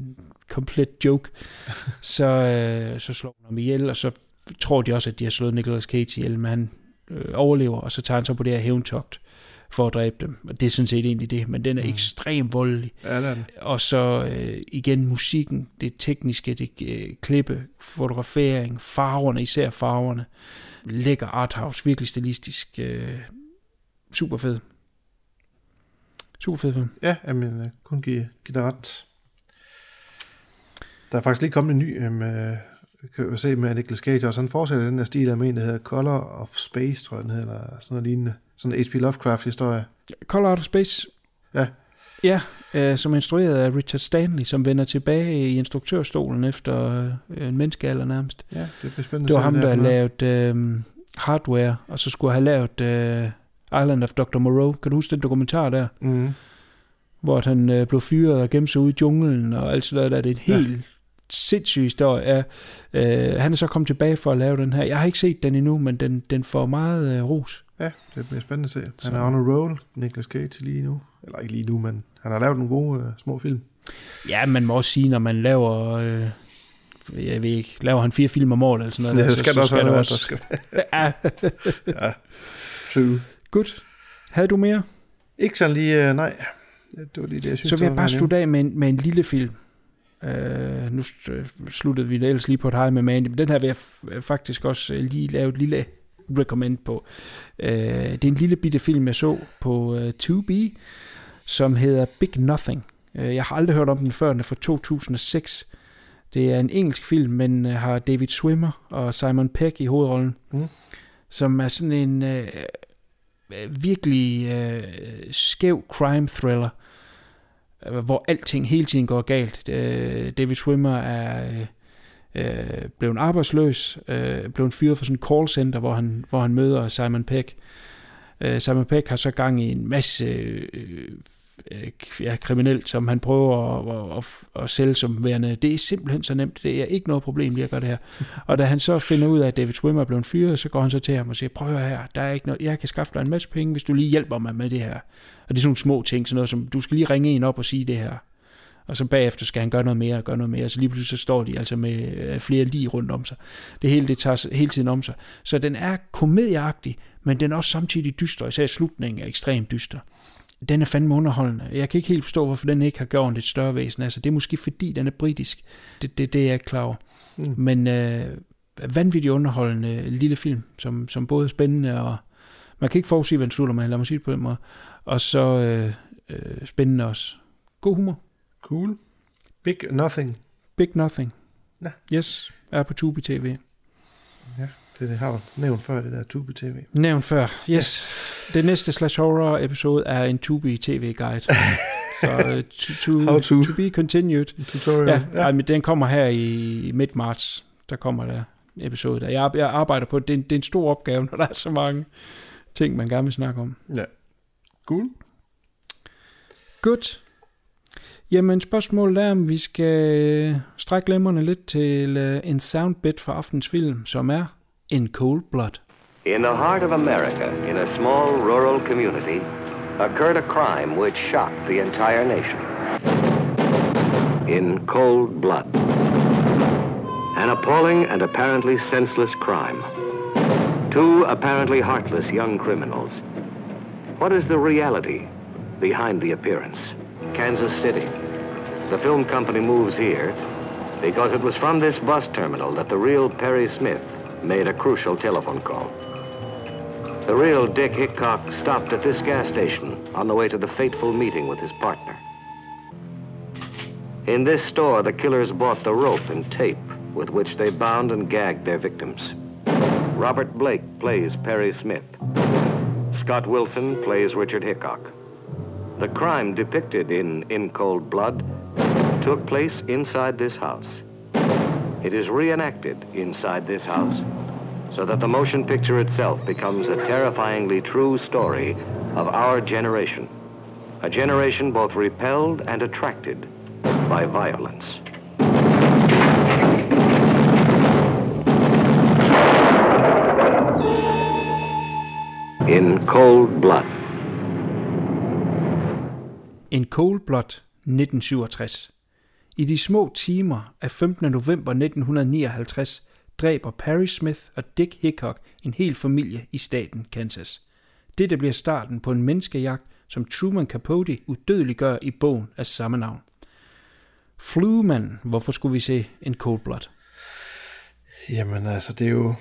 komplet joke, så, øh, så slår hun ham ihjel, og så tror de også, at de har slået Nicolas Cage ihjel, men han øh, overlever, og så tager han så på det her hævntogt for at dræbe dem. Og det er sådan set egentlig det, men den er mm. ekstremt voldelig. Ja, det er den. Og så øh, igen musikken, det tekniske, det øh, klippe, fotografering, farverne, især farverne. Lækker arthouse, virkelig stilistisk. Øh, super fed. Super fed film. Ja, jeg kun give, give dig ret. Der er faktisk lige kommet en ny, um, uh, kan jeg se med Nicolas Cage, og så han fortsætter den der stil af en, der hedder Color of Space, tror jeg den hedder, eller sådan noget lignende. Sådan en H.P. Lovecraft-historie. Color of Space. Ja. Ja, øh, som er instrueret af Richard Stanley, som vender tilbage i instruktørstolen efter øh, en menneskealder nærmest. Ja, det bliver spændende. Det var ham, der er lavede øh, Hardware, og så skulle have lavet øh, Island of Dr. Moreau. Kan du huske den dokumentar der? Mhm. hvor han øh, blev fyret og gemte sig ude i junglen og alt sådan noget der. Det er en Ja. Sindssyg historie. Ja, øh, han er så kommet tilbage for at lave den her. Jeg har ikke set den endnu, men den, den får meget øh, ros. Ja, det bliver spændende at se. Så- Han er on a roll, Nicolas Cage lige nu. Eller ikke lige nu, men han har lavet nogle gode uh, små film. Ja, man må også sige, når man laver... Øh, jeg ved ikke, laver han fire film om året eller sådan noget. Ja, det skal så, der også så skal være. der skal... Ja, ja, true. godt. Havde du mere? Ikke sådan lige, uh, nej. Det var lige det, jeg synes, Så vil jeg bare slutte af med en, med en lille film. Uh, nu st- sluttede vi ellers lige på et hej med Mandy, men den her vil jeg f- faktisk også øh, lige lave et lille recommend på. Uh, det er en lille bitte film, jeg så på uh, 2B, som hedder Big Nothing. Uh, jeg har aldrig hørt om den før, den er fra 2006. Det er en engelsk film, men har David Swimmer og Simon Pegg i hovedrollen, Mm. som er sådan en uh, virkelig uh, skæv crime thriller, øh, Øh, hvor alting hele tiden går galt. Øh, David Swimmer er øh, blevet arbejdsløs, øh, blevet fyret fra sådan en callcenter, hvor han, hvor han møder Simon Peck. Øh, Simon Peck har så gang i en masse øh, ja, kriminelt, som han prøver at, at, at, sælge som værende. Det er simpelthen så nemt. Det er ikke noget problem lige at gøre det her. Og da han så finder ud af, at David Swimmer er blevet fyret, så går han så til ham og siger, prøv her, der er ikke noget, jeg kan skaffe dig en masse penge, hvis du lige hjælper mig med det her. Og det er sådan nogle små ting, sådan noget som, du skal lige ringe en op og sige det her. Og så bagefter skal han gøre noget mere og gøre noget mere. Så lige pludselig så står de altså med øh, flere lige rundt om sig. Det hele det tager hele tiden om sig. Så den er komedieagtig, men den er også samtidig dyster. Især slutningen er ekstremt dyster. Den er fandme underholdende. Jeg kan ikke helt forstå, hvorfor den ikke har gjort et større væsen. Altså, det er måske fordi, den er britisk. Det, det, det er jeg klar over. Mm. Men øh, vanvittigt underholdende lille film, som, som både er spændende og... Man kan ikke forudsige, hvad den slutter med, lad mig sige det på den måde. Og så øh, øh, spændende også. God humor. Cool. Big Nothing. Big Nothing. Ja. Yes, er på Tubi TV. Ja, det, det har du nævnt før, det der Tube TV. Nævnt før. Yes. Det næste Slash Horror episode er en Tubi TV guide. så uh, to, to, How to. to be continued. Tutorial. Ja, ja. Ej, men den kommer her i midt marts. Der kommer der episode der. Jeg, jeg arbejder på det. Er, en, det er en stor opgave, når der er så mange ting, man gerne vil snakke om. ja. Cool. Godt. Jamen, spørgsmålet er, om vi skal øh, strække lemmerne lidt til øh, en soundbit fra aftens film, som er In Cold Blood. In the heart of America, in a small rural community, occurred a crime which shocked the entire nation. In cold blood. An appalling and apparently senseless crime. Two apparently heartless young criminals. What is the reality behind the appearance? Kansas City. The film company moves here because it was from this bus terminal that the real Perry Smith made a crucial telephone call. The real Dick Hickok stopped at this gas station on the way to the fateful meeting with his partner. In this store, the killers bought the rope and tape with which they bound and gagged their victims. Robert Blake plays Perry Smith. Scott Wilson plays Richard Hickok. The crime depicted in In Cold Blood took place inside this house. It is reenacted inside this house so that the motion picture itself becomes a terrifyingly true story of our generation. A generation both repelled and attracted by violence. In Cold Blood. In Cold Blood 1967. I de små timer af 15. november 1959 dræber Perry Smith og Dick Hickok en hel familie i staten Kansas. Dette bliver starten på en menneskejagt, som Truman Capote udødeliggør i bogen af samme navn. Flueman, hvorfor skulle vi se en Cold Blood? Jamen altså, det er jo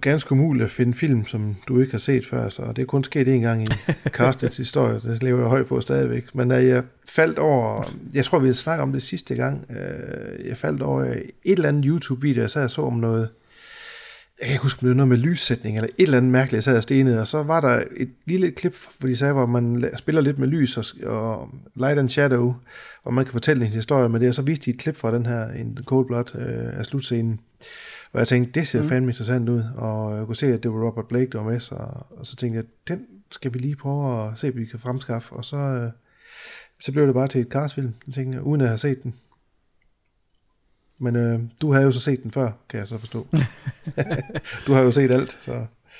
ganske umuligt at finde film, som du ikke har set før, så det er kun sket en gang i Carstens historie, det lever jeg højt på stadigvæk. Men da jeg faldt over, jeg tror vi snakke om det sidste gang, øh, jeg faldt over et eller andet YouTube-video, så jeg så om noget, jeg kan ikke huske, om det var noget med lyssætning, eller et eller andet mærkeligt, jeg sad og stenede, og så var der et lille klip, hvor de sagde, hvor man spiller lidt med lys og, og light and shadow, og man kan fortælle en historie med det, og så viste de et klip fra den her, en Cold Blood øh, af slutscenen. Og jeg tænkte, det ser mm. fandme interessant ud, og jeg kunne se, at det var Robert Blake, der var med, så, og så tænkte jeg, den skal vi lige prøve at se, om vi kan fremskaffe, og så, øh, så blev det bare til et Cars-film, jeg tænkte, uden at have set den. Men øh, du har jo så set den før, kan jeg så forstå. du har jo set alt, så...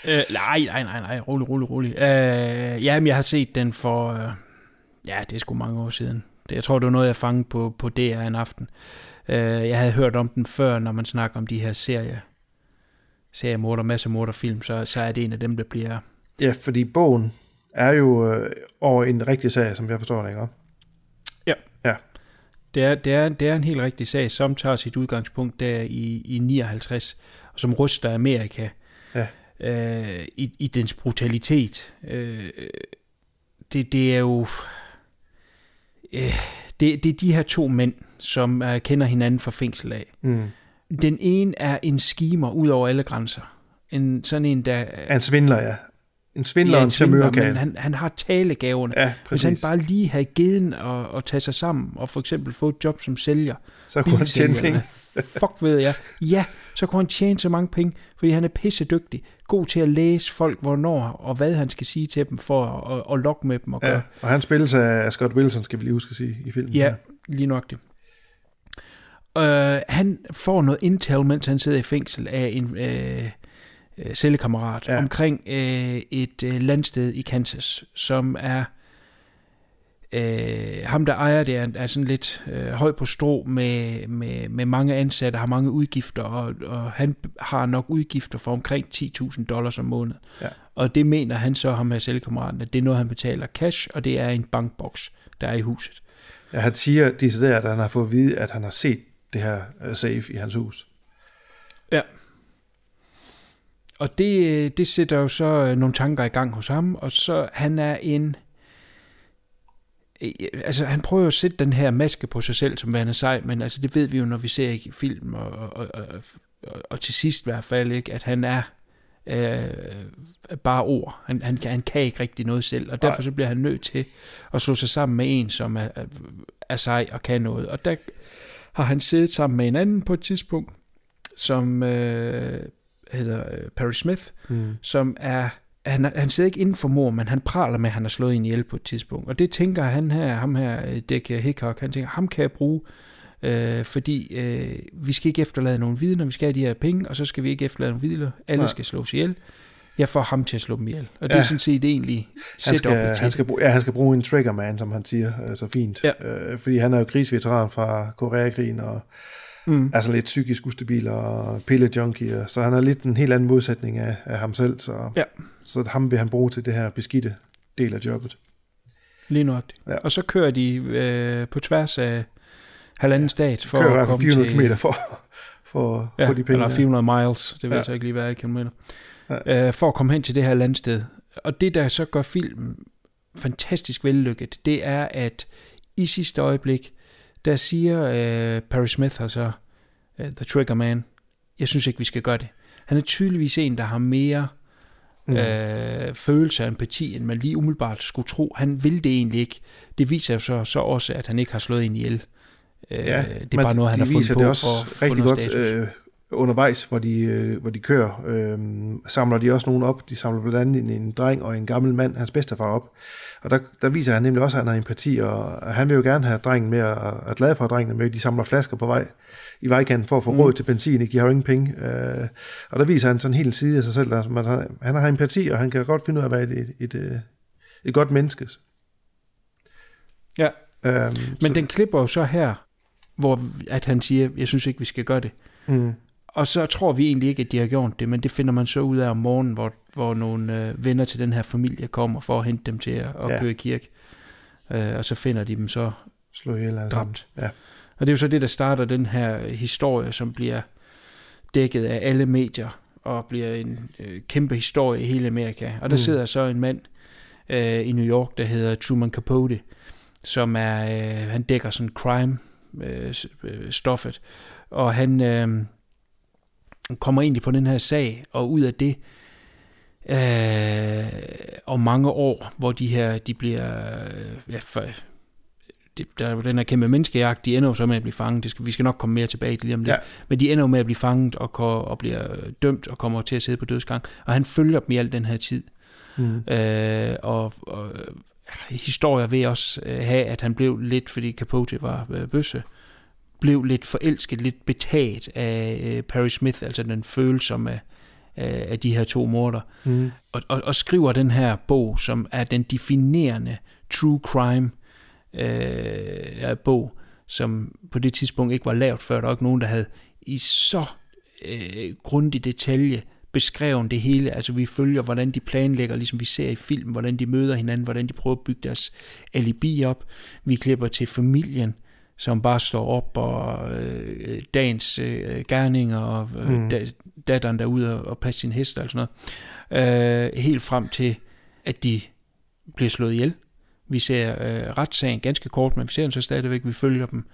Øh, nej, nej, nej, nej, rolig, rolig, rolig. Øh, jamen, jeg har set den for, øh, ja, det er sgu mange år siden. Jeg tror, det var noget, jeg fangede på, på DR en aften. Øh, jeg havde hørt om den før, når man snakker om de her serier, seriemorder, masse morderfilm, så, så er det en af dem, der bliver... Ja, fordi bogen er jo øh, over en rigtig sag, som jeg forstår det, ikke? Ja. Ja. Det er, det, er, det er en helt rigtig sag, som tager sit udgangspunkt der i, i 59, og som ryster Amerika Ja. øh, i, i dens brutalitet. Øh, det, det er jo... Øh, det, det er de her to mænd, som øh, kender hinanden fra fængsel af. Mm. Den ene er en skimer ud over alle grænser. En, sådan en, der... Er en svindler, ja. En svindler ja, en svindler, men han, han har talegaverne. Ja, Hvis han præcis. bare lige havde givet og, og tage sig sammen, og for eksempel få et job som sælger, Så kunne han tjene penge. Fuck ved jeg. Ja, så kunne han tjene så mange penge, fordi han er pissedygtig. God til at læse folk, hvornår og hvad han skal sige til dem, for at, at, at lokke med dem og gøre. Ja, og han spilles af Scott Wilson, skal vi lige huske at sige, i filmen. Ja, lige nok det. Øh, han får noget intel, mens han sidder i fængsel af en øh, cellekammerat Ja. omkring øh, et øh, landsted i Kansas, som er øh, ham, der ejer det, er, er sådan lidt øh, høj på strå med, med, med mange ansatte, har mange udgifter, og, og han har nok udgifter for omkring 10.000 dollars om måneden. Ja. Og det mener han så, ham med cellekammeraten, at det er noget, han betaler cash, og det er en bankboks, der er i huset. Ja, han siger decideret, at han har fået at vide, at han har set det her uh, safe i hans hus. Ja. Og det, øh, det sætter jo så øh, nogle tanker i gang hos ham, og så han er en... Altså, han prøver jo at sætte den her maske på sig selv, som værende sej, men altså, det ved vi jo, når vi ser i film, og, og, og, og, og til sidst i hvert fald, ikke, at han er øh, bare ord. Han, han, kan- han kan ikke rigtig noget selv, og derfor så bliver han nødt til at slå sig sammen med en, som er, er- er sej og kan noget. Og der har han siddet sammen med en anden på et tidspunkt, som øh, hedder øh, Perry Smith, Mm. som er han, han sidder ikke inden for mor, men han praler med, at han har slået en ihjel på et tidspunkt. Og det tænker han her, ham her, øh, Dick Hickok, han tænker, ham kan jeg bruge, øh, fordi øh, vi skal ikke efterlade nogen vidner, vi skal have de her penge, og så skal vi ikke efterlade nogen vidner. Alle Nej. skal slås ihjel. Jeg får ham til at slå dem ihjel. Og det Ja. er sådan set egentlig Han setup skal, han, skal bruge, ja, han skal bruge en triggerman, som han siger øh, så fint. Ja. Øh, fordi han er jo krigsveteran fra Koreakrigen, og Mm. sådan lidt psykisk ustabil og pillejunkie, så han er lidt en helt anden modsætning af, af ham selv. Så, Ja. så ham vil han bruge til det her beskidte del af jobbet. Lige nøjagtigt. Ja. Og så kører de øh, på tværs af halvanden ja. stat for Kører at komme 400 til... km for, for, Ja, for de penge. eller der. 400 miles, det ved Ja. jeg så ikke lige, hvad er i kilometer. Ja. Øh, for at komme hen til det her landsted. Og det, der så gør filmen fantastisk vellykket, det er, at i sidste øjeblik, der siger øh, Perry Smith, altså øh, The Trigger Man, jeg synes ikke, vi skal gøre det. Han er tydeligvis en, der har mere Mm. øh, følelse og empati, end man lige umiddelbart skulle tro. Han vil det egentlig ikke. Det viser jo så, så også, at han ikke har slået en ihjel. Øh, Ja, det er bare noget, han har fundet viser på det også for at få rigtig godt øh, undervejs, hvor de, øh, hvor de kører. Øh, samler de også nogen op. De samler blandt andet en, en dreng og en gammel mand, hans bedstefar op. Og der, der viser han nemlig også, at han har empati, og han vil jo gerne have drengen med, og er glad for at drengen med. De samler flasker på vej i vejkanten for at få Mm. råd til benzin. Ikke? De har jo ingen penge. Øh, og der viser han sådan en hel side af sig selv. Altså, man, han har empati, og han kan godt finde ud af at være et, et, et, et, et godt menneske. Ja. Øhm, Men den klipper jo så her, hvor at han siger, jeg synes ikke, vi skal gøre det. Mm. Og så tror vi egentlig ikke, at de har gjort det, men det finder man så ud af om morgenen, hvor, hvor nogle øh, venner til den her familie kommer for at hente dem til at, at Ja. køre i kirke. Øh, og så finder de dem så Slå ihjel sammen. dræbt. Ja. Og det er jo så det, der starter den her historie, som bliver dækket af alle medier, og bliver en øh, kæmpe historie i hele Amerika. Og der Mm. sidder så en mand øh, i New York, der hedder Truman Capote, som er, øh, han dækker sådan crime øh, øh, stoffet, og han øh, kommer egentlig på den her sag, og ud af det, øh, om mange år, hvor de her, de bliver, øh, ja, for, det, der er jo den her kæmpe menneskejagt, de ender jo så med at blive fanget. Det skal, vi skal nok komme mere tilbage til lige om lidt. Ja. Men de ender jo med at blive fanget og, og bliver dømt og kommer til at sidde på dødsgang. Og han følger dem i al den her tid. Mm. Øh, og, og øh, historier vil også øh, have, at han blev lidt, fordi Capote var øh, bøsse, blev lidt forelsket, lidt betaget af øh, Perry Smith, altså den følsomme af, af de her to morder. Mm. Og, og, og skriver den her bog, som er den definerende true crime øh, bog, som på det tidspunkt ikke var lavet før. Der var ikke nogen, der havde i så øh, grundig detalje beskrevet det hele. Altså vi følger, hvordan de planlægger, ligesom vi ser i film, hvordan de møder hinanden, hvordan de prøver at bygge deres alibi op. Vi klipper til familien, som bare står op og øh, dagens øh, gerninger og øh, Mm. da, datteren derude og, og passe sin hest og sådan noget. Øh, helt frem til, at de bliver slået ihjel. Vi ser øh, retssagen ganske kort, men vi ser den så stadigvæk. Vi følger dem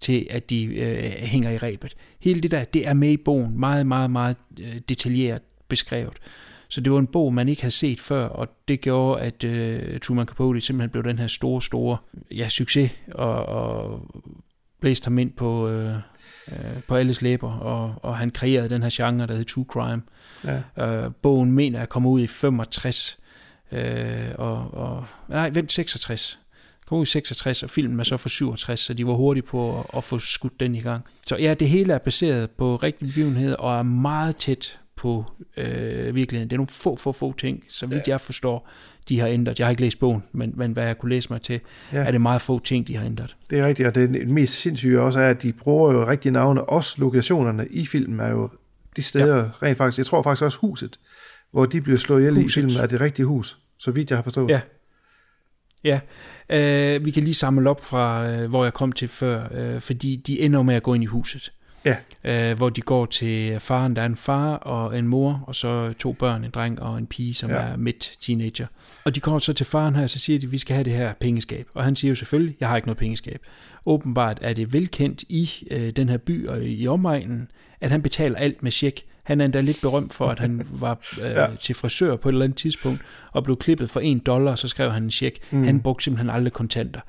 til, at de øh, hænger i rebet. Hele det der, det er med i bogen. Meget, meget, meget øh, detaljeret beskrevet. Så det var en bog, man ikke havde set før, og det gjorde, at øh, Truman Capote simpelthen blev den her store, store ja, succes, og, og blæste ham ind på, øh, øh, på alles læber, og, og han kreerede den her genre, der hed True Crime. Ja. Øh, bogen mener jeg kommer ud i 65, øh, og, og, nej, vent, 66. Kom ud i 66, og filmen er så fra 67, så de var hurtige på at, at få skudt den i gang. Så ja, det hele er baseret på rigtige begivenheder, og er meget tæt på øh, virkeligheden. Det er nogle få, få, få ting, så vidt jeg forstår, de har ændret. Jeg har ikke læst bogen, men, men hvad jeg kunne læse mig til, Ja. ja. er det meget få ting, de har ændret. Det er rigtigt, og det, mest sindssyge også er, at de bruger jo rigtige navne. Også lokationerne i filmen er jo de steder, ja. rent faktisk, jeg tror faktisk også huset, hvor de bliver slået ihjel i Huset. filmen, er det rigtige hus, så vidt jeg har forstået. Ja. Ja, øh, vi kan lige samle op fra, øh, hvor jeg kom til før, øh, fordi de ender med at gå ind i huset. Ja. Øh, hvor de går til faren, der er en far og en mor, og så to børn, en dreng og en pige, som Ja. er midt teenager. Og de kommer så til faren her, og så siger de, at vi skal have det her pengeskab. Og han siger jo selvfølgelig, jeg har ikke noget pengeskab. Åbenbart er det velkendt i øh, den her by og i omegnen, at han betaler alt med check. Han er endda lidt berømt for, at han var øh, ja. til frisør på et eller andet tidspunkt, og blev klippet for en dollar, og så skrev han en check. Mm. Han brugte simpelthen aldrig kontanter.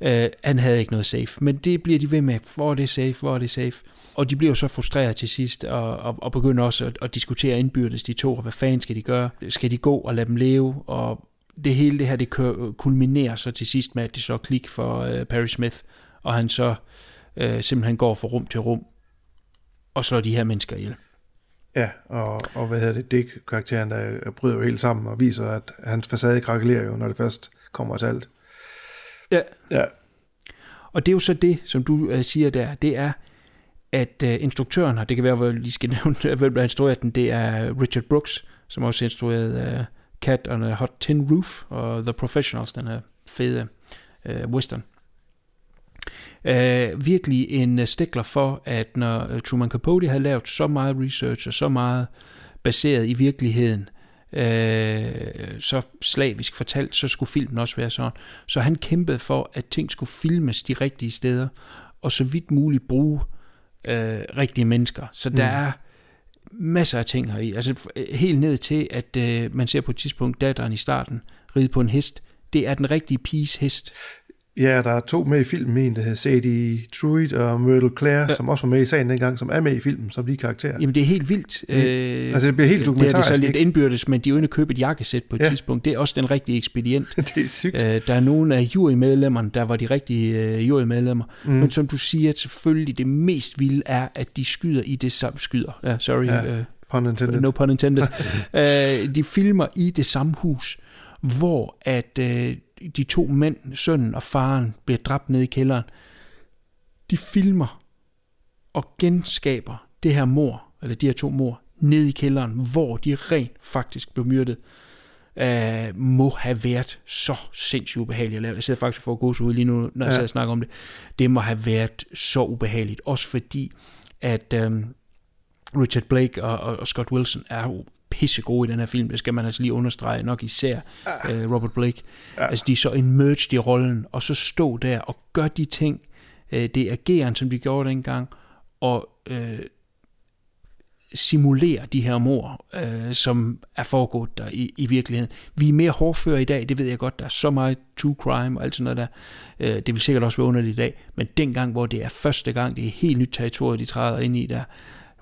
Øh, han havde ikke noget safe. Men det bliver de ved med. Hvor er det safe? Hvor er det safe? Og de bliver jo så frustreret til sidst, og, og, og begynder også at, at diskutere indbyrdes de to, og hvad fanden skal de gøre? Skal de gå og lade dem leve? Og det hele det her, det kulminerer så til sidst med, at det så klik for øh, Perry Smith, og han så øh, simpelthen går fra rum til rum, og slår de her mennesker ihjel. Ja, og, og hvad hedder det, Dick, karakteren, der bryder jo helt sammen og viser, at hans facade krakelerer jo, når det først kommer til alt. Ja. Ja. Og det er jo så det, som du øh, siger der, det er, at øh, instruktøren har, det kan være, hvor lige skal nævne, hvem der instrueret den, det er Richard Brooks, som også instrueret øh, Cat on a Hot Tin Roof og The Professionals, den her fede øh, western. Øh, virkelig en øh, stikler for, at når øh, Truman Capote havde lavet så meget research og så meget baseret i virkeligheden, øh, så slavisk fortalt, så skulle filmen også være sådan. Så han kæmpede for, at ting skulle filmes de rigtige steder, og så vidt muligt bruge øh, rigtige mennesker. Så der mm. er masser af ting her i. Altså helt ned til, at øh, man ser på et tidspunkt datteren i starten ride på en hest. Det er den rigtige piges hest. Ja, der er to med i filmen, en der hedder Sadie Truitt og Myrtle Claire, ja. som også var med i sagen dengang, som er med i filmen, som de karakterer. Jamen det er helt vildt. Det, øh, altså det bliver helt dokumentarisk. Det er, det så lidt indbyrdes, men de er jo inde købe et jakkesæt på et ja. tidspunkt. Det er også den rigtige ekspedient. det er sygt. Øh, der er nogle af jurymedlemmerne, der var de rigtige øh, jurymedlemmer. Mm. Men som du siger, selvfølgelig det mest vilde er, at de skyder i det samme skyder. Ja, sorry. Ja, uh, pun intended. No pun intended. uh, de filmer i det samme hus, hvor at... Uh, de to mænd, sønnen og faren, bliver dræbt ned i kælderen. De filmer og genskaber det her mor, eller de her to mor, ned i kælderen, hvor de rent faktisk blev myrdet, uh, må have været så sindssygt ubehageligt at lave. Jeg sidder faktisk for at gå ud lige nu, når jeg ja. sidder og snakker om det. Det må have været så ubehageligt, også fordi, at um, Richard Blake og, og, og Scott Wilson er jo pissegode i den her film, det skal man altså lige understrege, nok især ja. uh, Robert Blake. Ja. Altså de er så emerged i rollen, og så stå der og gør de ting, uh, det ageren, som de gjorde dengang, og uh, simulere de her mor, uh, som er foregået der i, i virkeligheden. Vi er mere hårdføre i dag, det ved jeg godt, der er så meget true crime og alt sådan noget der. Uh, det vil sikkert også være underligt i dag, men dengang, hvor det er første gang, det er helt nyt territorium, de træder ind i der,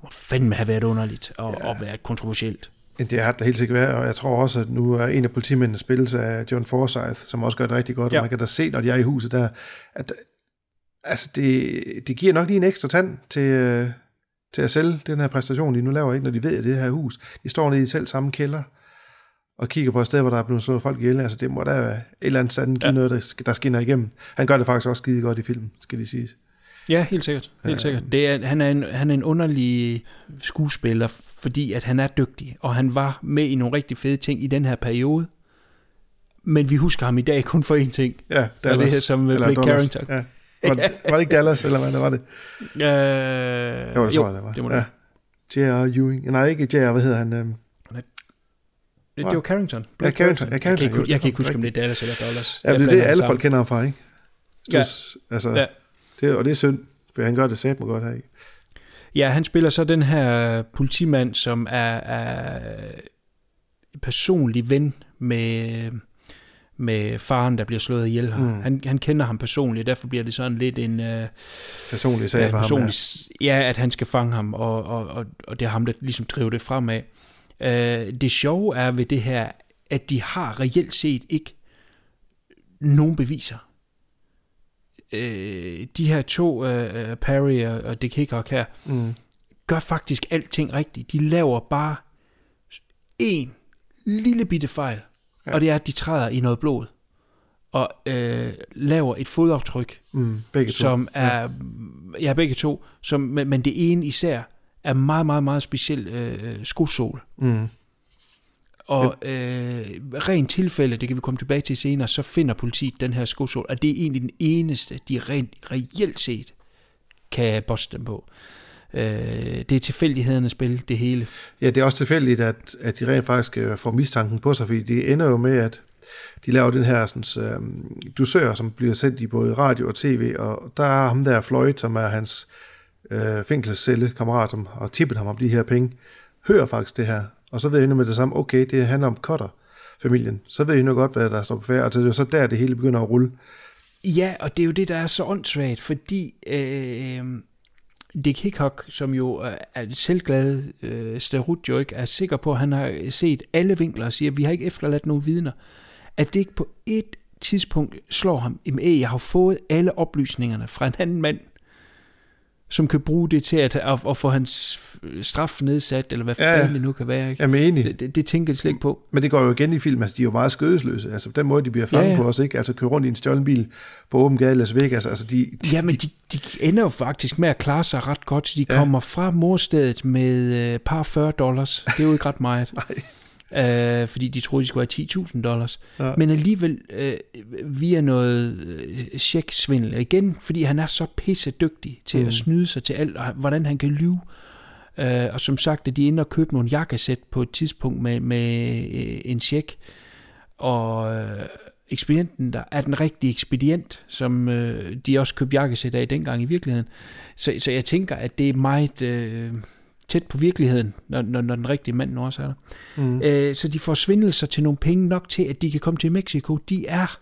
må fandme have været underligt og, ja. og været kontroversielt. Det har det helt sikkert været, og jeg tror også, at nu er en af politimændene spillet af John Forsyth, som også gør det rigtig godt, ja. og man kan da se, når de er i huset der, at altså det, det giver nok lige en ekstra tand til, øh, til at sælge den her præstation, de nu laver, ikke, når de ved, at det her hus, de står nede i selv samme kælder, og kigger på et sted, hvor der er blevet slået folk ihjel. Altså, det må da være et eller andet sted, ja. noget, der, der skinner igennem. Han gør det faktisk også skide godt i filmen, skal de sige. Ja, helt sikkert. Helt sikkert. Det er, han, er en, han er en underlig skuespiller, fordi at han er dygtig, og han var med i nogle rigtig fede ting i den her periode. Men vi husker ham i dag kun for én ting. Ja, Dallas. Og det her som eller Blake Carrington. Ja. Var, det, var det ikke Dallas, eller hvad var det? Øh, jo, det tror jo, jeg, det var. det må det ja. J.R. Ewing. Nej, ikke J.R. Hvad hedder han? Øhm? Det, det var Carrington. ja, Carrington. Ja, Carrington. Jeg kan ikke, jeg kan ikke huske, om det er Dallas eller Dallas. Ja, det er det, alle folk kender ham fra, ikke? Ja. Altså, ja. Det, og det er synd. For han gør det sæt mig godt her. Ja, han spiller så den her politimand, som er, er personlig ven med, med faren, der bliver slået ihjel her. Mm. Han, han kender ham personligt, derfor bliver det sådan lidt en... Uh, personlig sag for personlig, ham, ja. ja. at han skal fange ham, og, og, og, og det er ham, der ligesom driver det fremad. Uh, det sjove er ved det her, at de har reelt set ikke nogen beviser øh, de her to, øh, øh Perry og, og Dick Hickok her, mm. gør faktisk alting rigtigt. De laver bare en lille bitte fejl, ja. og det er, at de træder i noget blod og øh, laver et fodaftryk, mm, begge to. som er, ja. ja, begge to, som, men, men det ene især er meget, meget, meget speciel øh, skosol. Mm. Og øh, rent tilfælde, det kan vi komme tilbage til senere, så finder politiet den her skosål, og det er egentlig den eneste, de rent reelt set kan boste dem på. Øh, det er tilfældighedernes spil, det hele. Ja, det er også tilfældigt, at, at de rent faktisk øh, får mistanken på sig, fordi det ender jo med, at de laver den her sådan, øh, dusør, som bliver sendt i både radio og tv, og der er ham der Floyd, som er hans øh, fængselscelle kammerat, som har tippet ham om de her penge, hører faktisk det her, og så ved jeg nu med det samme, okay, det handler om Cutter familien, så ved jeg nu godt, hvad der står på færd, og det er jo så der, det hele begynder at rulle. Ja, og det er jo det, der er så åndssvagt, fordi øh, Dick Hickok, som jo er et selvglad øh, Starut jo ikke er sikker på, at han har set alle vinkler og siger, at vi har ikke efterladt nogen vidner, at det ikke på et tidspunkt slår ham, at jeg har fået alle oplysningerne fra en anden mand, som kan bruge det til at, at, at få hans straf nedsat, eller hvad ja, fanden det nu kan være. Ikke? Jamen enig. Det, det, det tænker jeg slet ikke på. Men det går jo igen i film, altså de er jo meget skødesløse. Altså den måde, de bliver fanget ja, ja. på os, ikke? Altså køre rundt i en stjålen bil på åben gade i Las Vegas. Altså, de, de, ja, men de, de ender jo faktisk med at klare sig ret godt. De ja. kommer fra morstedet med øh, par 40 dollars. Det er jo ikke ret meget. Nej øh, fordi de troede, de skulle have 10.000 dollars. Ja. Men alligevel øh, via noget øh, checksvindel. Igen, fordi han er så pisse dygtig til mm. at snyde sig til alt, og hvordan han kan lyve. Øh, og som sagt, at de er inde og købe nogle jakkesæt på et tidspunkt med, med øh, en check. Og øh, ekspedienten, der er den rigtige ekspedient, som øh, de også købte jakkesæt af dengang i virkeligheden. Så, så jeg tænker, at det er meget... Øh, tæt på virkeligheden, når, når, når den rigtige mand også er der. Mm. Øh, så de får svindlet sig til nogle penge nok til, at de kan komme til Mexico. De er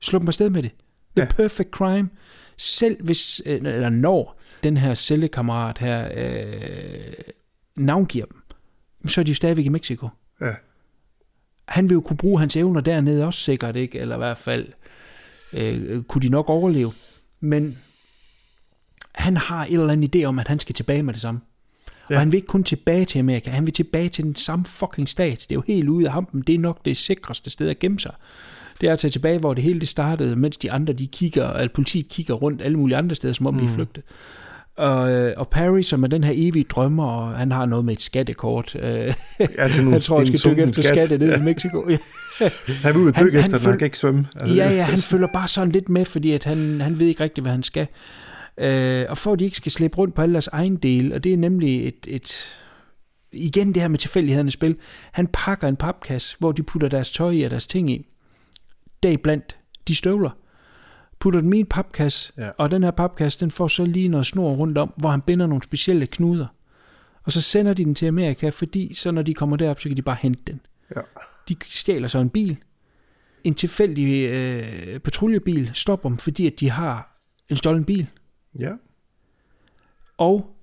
slå dem afsted med det. The ja. perfect crime. Selv hvis, øh, eller når den her cellekammerat her øh, navngiver dem, så er de jo stadigvæk i Mexico. Ja. Han vil jo kunne bruge hans evner dernede også sikkert, ikke? Eller i hvert fald øh, kunne de nok overleve. Men han har en eller anden idé om, at han skal tilbage med det samme. Ja. Og han vil ikke kun tilbage til Amerika, han vil tilbage til den samme fucking stat. Det er jo helt ude af hampen. Det er nok det sikreste sted at gemme sig. Det er at tage tilbage, hvor det hele det startede, mens de andre, de kigger, at politiet kigger rundt alle mulige andre steder, som om mm. de er mm. flygtet. Og, øh, og Perry, som er den her evige drømmer, og han har noget med et skattekort. Øh, ja, jeg tror, han skal dykke efter skat. skatte ned ja. i Mexico. han vil ud dykke efter, han, han kan ikke svømme. Altså, ja, ja, han følger bare sådan lidt med, fordi at han, han ved ikke rigtigt, hvad han skal. Øh, og for at de ikke skal slippe rundt på alle deres egen del, og det er nemlig et, et igen det her med tilfældighedernes spil. Han pakker en papkasse, hvor de putter deres tøj i og deres ting i. blandt de støvler. Putter dem i en papkasse, ja. og den her papkasse, den får så lige noget snor rundt om, hvor han binder nogle specielle knuder. Og så sender de den til Amerika, fordi så når de kommer derop, så kan de bare hente den. Ja. De stjæler så en bil. En tilfældig øh, patruljebil stopper dem, fordi at de har en stjålen bil. Ja. Og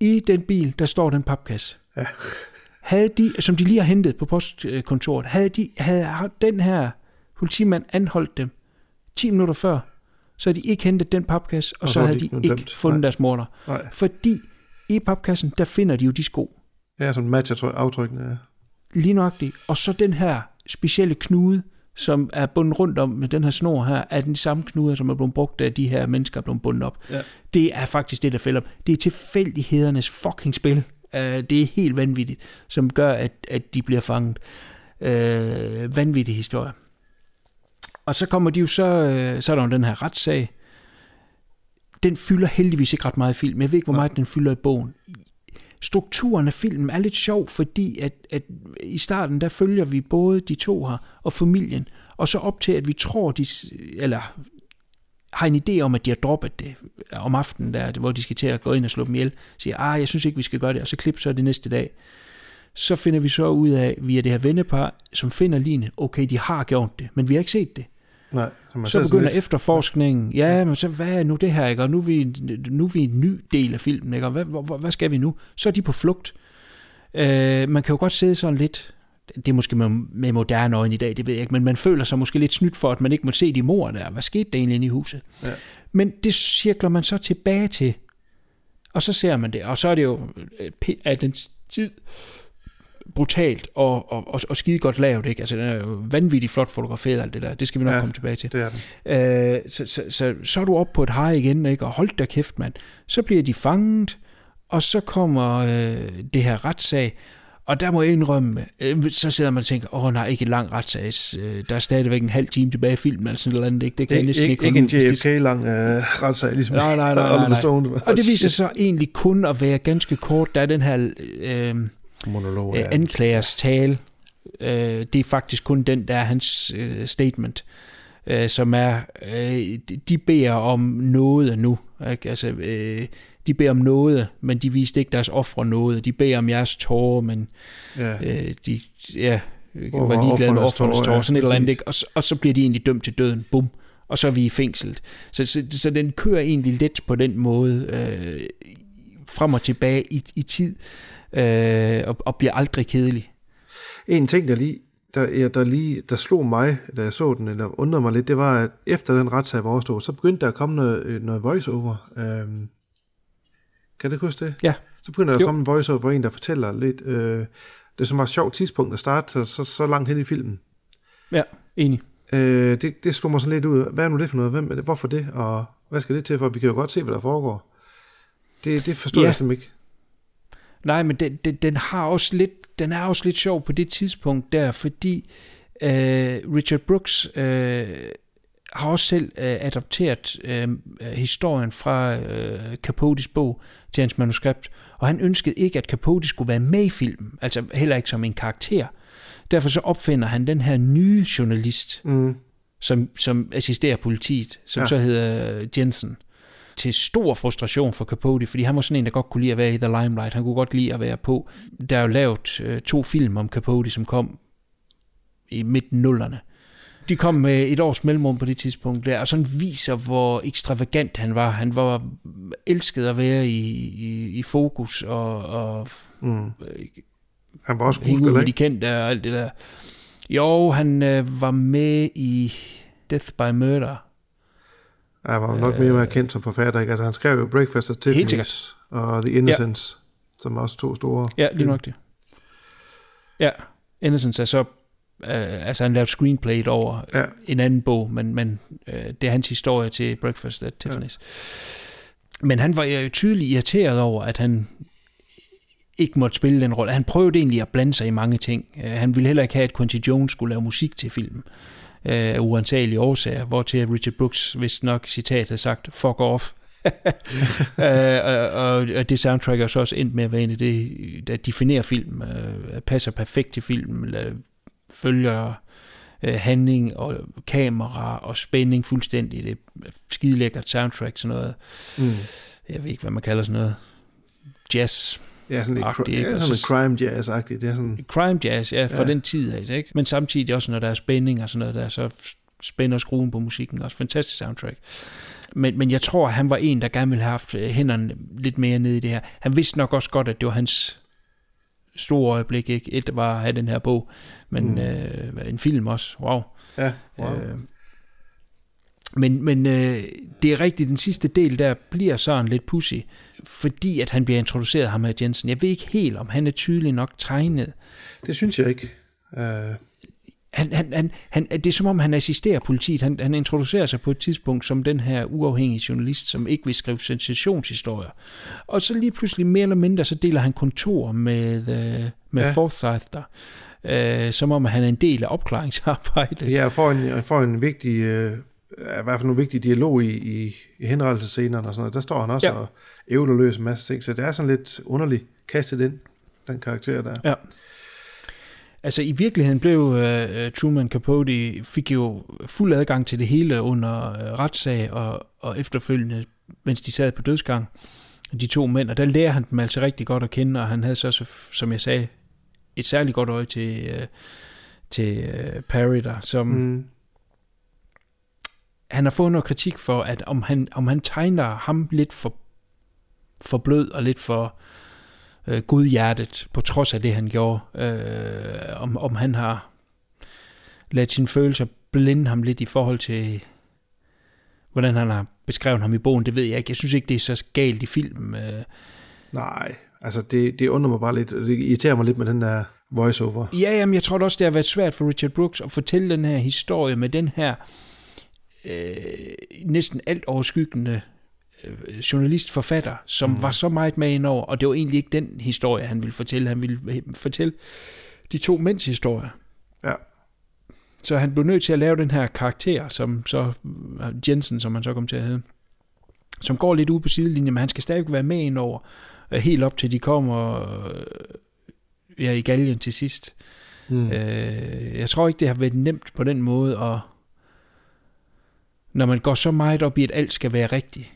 i den bil, der står den papkasse. Ja. Havde de, som de lige har hentet på postkontoret, havde, de, havde den her politimand anholdt dem 10 minutter før, så havde de ikke hentet den papkasse, og, og så, havde de, de ikke dømt. fundet Nej. deres morder. Nej. Fordi i papkassen, der finder de jo de sko. Ja, som matcher aftrykkene. Ja. Lige nøjagtigt. Og så den her specielle knude, som er bundet rundt om med den her snor her, er den samme knude, som er blevet brugt af de her mennesker, er blevet bundet op. Ja. Det er faktisk det, der fælder Det er tilfældighedernes fucking spil. Uh, det er helt vanvittigt, som gør, at, at de bliver fanget. Uh, vanvittig historie. Og så kommer de jo så, uh, så er der jo den her retssag. Den fylder heldigvis ikke ret meget i film. Jeg ved ikke, hvor meget den fylder i bogen strukturen af filmen er lidt sjov, fordi at, at i starten, der følger vi både de to her og familien, og så op til, at vi tror, de, eller har en idé om, at de har droppet det øh, om aftenen, der, hvor de skal til at gå ind og slå dem ihjel, siger, ah, jeg synes ikke, vi skal gøre det, og så klip så det næste dag. Så finder vi så ud af, via det her vennepar, som finder Line, okay, de har gjort det, men vi har ikke set det. Nej, så begynder efterforskningen. Ja, men så hvad er nu det her, ikke? Og nu er vi, nu er vi en ny del af filmen, ikke? Og hvad, hvad, hvad skal vi nu? Så er de på flugt. Øh, man kan jo godt sidde sådan lidt, det er måske med, med moderne øjne i dag, det ved jeg ikke, men man føler sig måske lidt snydt for, at man ikke må se de mor der. Hvad skete der egentlig inde i huset? Ja. Men det cirkler man så tilbage til, og så ser man det, og så er det jo øh, af den tid, brutalt og, og, og, og skide godt lavet. Ikke? Altså, den er jo vanvittigt flot fotograferet, alt det der. Det skal vi nok ja, komme tilbage til. Det er den. Øh, så, så, så, så er du op på et hej igen, ikke? og hold da kæft, mand. Så bliver de fanget, og så kommer øh, det her retssag, og der må jeg indrømme, øh, så sidder man og tænker, åh nej, ikke en lang retssag, øh, der er stadigvæk en halv time tilbage i filmen, eller sådan noget andet, ikke? det kan ikke, ikke, ikke en JFK-lang øh, retssag, ligesom nej, nej, nej, nej, nej. Og det viser sig egentlig kun at være ganske kort, der er den her... Øh, monolog. Øh, anklagers tale. Øh, det er faktisk kun den, der er hans øh, statement, øh, som er, øh, de beder om noget nu, Ikke? Altså, øh, de beder om noget, men de viste ikke deres ofre noget. De beder om jeres tårer, men Ja. øh, de ja, var ligeglade med offrenes tårer, ja, sådan et eller andet, ikke? Og, så- og så bliver de egentlig dømt til døden, bum, og så er vi i fængslet. Så, så, så den kører egentlig lidt på den måde, øh, frem og tilbage i, i tid, øh, og, og bliver aldrig kedelig. En ting, der lige, der, der lige der slog mig, da jeg så den, eller undrede mig lidt, det var, at efter den retssag var overstået, så begyndte der at komme noget, øh, noget voiceover. Øhm, kan du huske det? Ja. Så begyndte der Jo. at komme en voiceover, hvor en, der fortæller lidt. Øh, det er så meget sjovt tidspunkt at starte så, så, så langt hen i filmen. Ja, enig. Øh, det, det slog mig sådan lidt ud. Hvad er nu det for noget? Hvem er det? Hvorfor det? Og hvad skal det til? For vi kan jo godt se, hvad der foregår. Det, det forstod Ja. jeg simpelthen ikke. Nej, men den, den, den har også lidt, den er også lidt sjov på det tidspunkt der, fordi øh, Richard Brooks øh, har også selv øh, adopteret øh, historien fra øh, Capotes bog til hans manuskript, og han ønskede ikke, at Capote skulle være med i filmen, altså heller ikke som en karakter. Derfor så opfinder han den her nye journalist, Mm. som, som assisterer politiet, som Ja. så hedder Jensen. Til stor frustration for Capote, fordi han var sådan en, der godt kunne lide at være i The Limelight. Han kunne godt lide at være på. Der er jo lavet øh, to film om Capote, som kom i midten nullerne. De kom med et års mellemrum på det tidspunkt der, og sådan viser, hvor ekstravagant han var. Han var elsket at være i, i, i fokus og, og Mm. øh, Han var også skuespiller, med de ikke? kendte og alt det der. Jo, han øh, var med i Death by Murder. Ja, Han var jo nok mere mere kendt som forfatter, ikke? Altså, han skrev jo Breakfast at Øh. Tiffany's og The Innocents, ja. som er også to store. Ja, lige nok det. Ja, Innocence er så... Øh, altså, han lavede screenplayet over Ja. en anden bog, men, men øh, det er hans historie til Breakfast at Tiffany's. Ja. Men han var jo tydeligt irriteret over, at han ikke måtte spille den rolle. Han prøvede egentlig at blande sig i mange ting. Øh, Han ville heller ikke have, at Quincy Jones skulle lave musik til filmen øh, af uansagelige årsager, hvor til Richard Brooks, hvis nok citat, havde sagt, fuck off. øh, og, og, det soundtrack er så også endt med at være en af det, der definerer film, øh, passer perfekt til film, eller følger øh, handling og kamera og spænding fuldstændig. Det er skide lækkert soundtrack, sådan noget. Mm. Jeg ved ikke, hvad man kalder sådan noget. Jazz. Ja, sådan lidt ikke? ja, sådan så- crime jazz-agtigt. Det er sådan, Crime jazz, ja, for Ja. den tid af det, ikke? Men samtidig også, når der er spænding og sådan noget der, så spænder skruen på musikken også. Fantastisk soundtrack. Men, men jeg tror, han var en, der gerne ville have haft øh, hænderne lidt mere nede i det her. Han vidste nok også godt, at det var hans store øjeblik, ikke? Et var at have den her bog, men Mm. mm. øh, en film også. Wow. ja, wow. Øh, men men øh, det er rigtigt, den sidste del der bliver sådan lidt pussy, fordi at han bliver introduceret ham her Jensen. Jeg ved ikke helt, om han er tydelig nok tegnet. Det synes jeg ikke. Uh, Han, han, han, han, det er som om, han assisterer politiet. Han, han introducerer sig på et tidspunkt som den her uafhængige journalist, som ikke vil skrive sensationshistorier. Og så lige pludselig mere eller mindre, så deler han kontor med, øh, med Ja. Forsyth der. Øh, som om, han er en del af opklaringsarbejdet. ja, får en, får en vigtig, uh, i hvert fald nogle vigtige dialog i, i, i henrettelsescenerne og sådan noget. Der står han også ja. Og ævler løs en masse ting, så det er sådan lidt underligt kastet ind, den karakter der. Ja. Altså i virkeligheden blev uh, Truman Capote fik jo fuld adgang til det hele under uh, retssag og, og efterfølgende, mens de sad på dødsgang, de to mænd, og der lærer han dem altså rigtig godt at kende, og han havde så, som jeg sagde, et særligt godt øje til, uh, til uh, Perry der, som mm. Han har fået noget kritik for, at om han, om han tegner ham lidt for, for blød og lidt for øh, godhjertet, på trods af det, han gjorde. Øh, om, om han har ladet sine følelser blinde ham lidt i forhold til, hvordan han har beskrevet ham i bogen, det ved jeg ikke. Jeg synes ikke, det er så galt i filmen. Øh, Nej, altså det, det undrer mig bare lidt, det irriterer mig lidt med den der voiceover. Ja, jamen, jeg tror også, det har været svært for Richard Brooks at fortælle den her historie med den her øh, næsten alt overskyggende øh, journalist-forfatter, som mm. var så meget med indover, og det var egentlig ikke den historie, han ville fortælle. Han ville fortælle de to mænds historie. Ja. Så han blev nødt til at lave den her karakter, som så Jensen, som han så kom til at hedde, som går lidt ude på sidelinjen, men han skal stadig være med indover, øh, helt op til de kommer øh, ja, i galgen til sidst. Mm. Øh, jeg tror ikke, det har været nemt på den måde, og når man går så meget op i, at alt skal være rigtigt,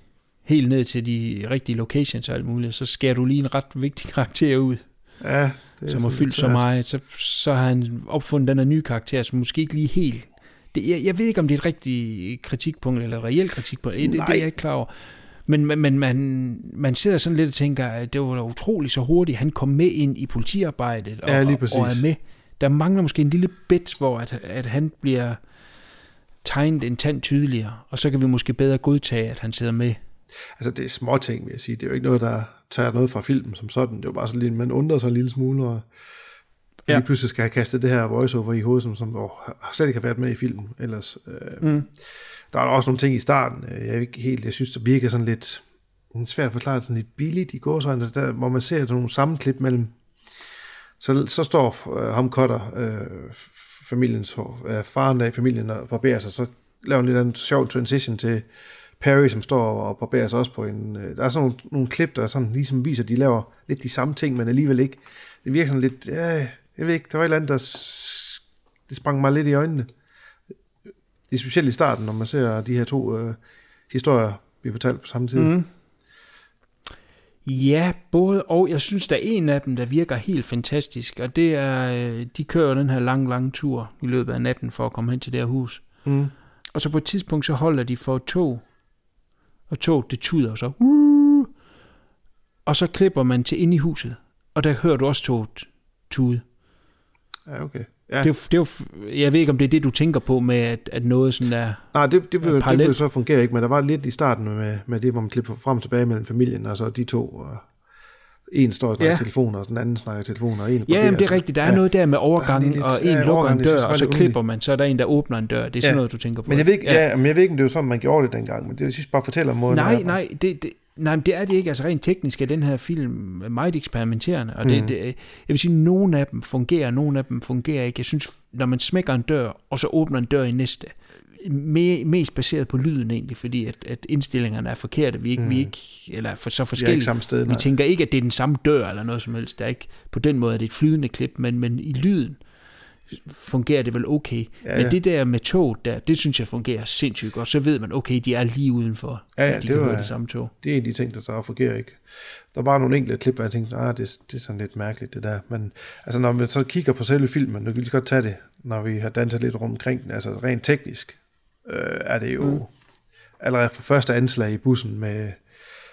helt ned til de rigtige locations og alt muligt, så skærer du lige en ret vigtig karakter ud, Ja, det er som har fyldt så meget, så, så har han opfundet den her nye karakter, som måske ikke lige helt... Det, jeg, jeg ved ikke, om det er et rigtigt kritikpunkt, eller et reelt kritikpunkt, det, det er Nej. jeg ikke klar over. Men, men man, man sidder sådan lidt og tænker, at det var da utroligt så hurtigt, han kom med ind i politiarbejdet og, Ja, og, og er med. Der mangler måske en lille bit, hvor at, at han bliver tegnet en tand tydeligere, og så kan vi måske bedre godtage, at han sidder med. Altså, det er små ting, vil jeg sige. Det er jo ikke noget, der tager noget fra filmen som sådan. Det er jo bare sådan lidt, man undrer sig en lille smule, og ja. Lige pludselig skal have kastet det her voiceover i hovedet, som, som oh, slet ikke har været med i filmen. Ellers, øh, Mm. Der er også nogle ting i starten, øh, jeg ikke helt, jeg synes, det virker sådan lidt, er svært at forklare, sådan lidt billigt i gåsøjne, altså der, hvor man ser sådan nogle sammenklip mellem, så, så står øh, ham Cutter, øh, familiens hår, øh, faren af familien og barberer sig, så laver en lidt en sjov transition til Perry, som står og barberer sig også på en, øh, der er sådan nogle, nogle klip, der sådan ligesom viser, at de laver lidt de samme ting, men alligevel ikke, det virker sådan lidt, øh, jeg ved ikke, der var et eller andet, der, det sprang mig lidt i øjnene. Det er specielt i starten, når man ser de her to øh, historier blive fortalt på samme tid. Mm. Ja, både og. Jeg synes, der er en af dem, der virker helt fantastisk, og det er, øh, de kører den her lange, lange tur i løbet af natten for at komme hen til det her hus. Mm. Og så på et tidspunkt, så holder de for et tog, og toget det tuder så. Og så klipper man til ind i huset, og der hører du også toget tude. Ja, okay. Ja. Ja. Det er, jo- det er, jo jeg ved ikke, om det er det, du tænker på med, at, at noget sådan der... Nej, det, det, vil, det vil så fungere ikke, men der var lidt i starten med, med det, hvor man klipper frem og tilbage mellem familien, og så de to. Og en står og snakker Ja. ja. telefoner, og den anden snakker telefoner, og en Ja, jamen, det er rigtigt. Der er noget der med overgangen, lidt- og ja, en lukker en dør, og så klipper man, så er der en, der åbner en dør. Det er sådan Ja. noget, du tænker på. Men jeg ved ikke, ja. Ja, men jeg ved ikke, om det var sådan, man gjorde det dengang, men det jeg synes bare fortæller om måden. Nej, er. nej, det, det, nej, men det er det ikke. Altså rent teknisk er den her film meget eksperimenterende, og det, Mm. det, jeg vil sige, nogle af dem fungerer, nogle af dem fungerer ikke. Jeg synes, når man smækker en dør, og så åbner en dør i næste, me, mest baseret på lyden egentlig, fordi at, at indstillingerne er forkerte. Vi ikke, mm. vi ikke eller for, så forskellige. ikke samme sted, vi tænker ikke, at det er den samme dør eller noget som helst. Der er ikke, på den måde er det et flydende klip, men, men i lyden fungerer det vel okay. Ja, Ja, men det der med tog, der, det synes jeg fungerer sindssygt godt. Så ved man, okay, de er lige udenfor. Ja, ja, de det kan var- høre det samme tog. Det er de ting, der så fungerer ikke. Der var nogle enkelte klip, hvor jeg tænkte, ah, det, det er sådan lidt mærkeligt, det der. Men altså, når vi så kigger på selve filmen, nu kan vi lige godt tage det, når vi har danset lidt rundt omkring den, altså rent teknisk, øh, er det jo mm. allerede fra første anslag i bussen med,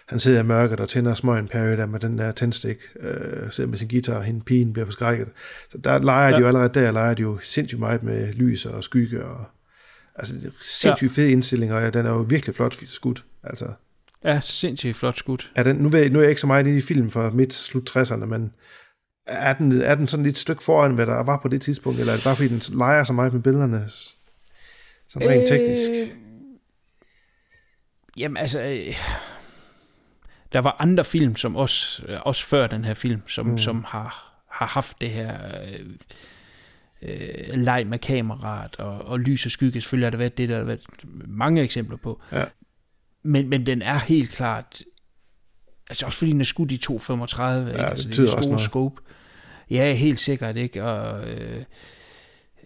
han sidder i mørket og tænder smøgen Perry der med den der tændstik, øh, sidder med sin guitar, og hende pigen bliver forskrækket. Så der leger ja. de jo allerede der, leger de jo sindssygt meget med lys og skygge og altså det er sindssygt ja. fede indstillinger, og den er jo virkelig flot skudt. Altså, Ja, sindssygt flot skudt. er den, nu, ved nu er jeg ikke så meget inde i film fra midt slut 60'erne, men er den, er den sådan lidt et stykke foran, hvad der var på det tidspunkt, eller er det bare fordi, den leger så meget med billederne? Sådan rent øh... teknisk. Jamen altså, øh, der var andre film, som også, øh, også før den her film, som, mm. som har, har haft det her øh, øh, leg med kameraet og, og lys og skygge. Selvfølgelig har der været det, der har været mange eksempler på. Ja. Men, men den er helt klart, altså også fordi den er skudt i 2.35, ja, ikke? det altså det er det også store noget. scope. Ja, helt sikkert, ikke? Og øh,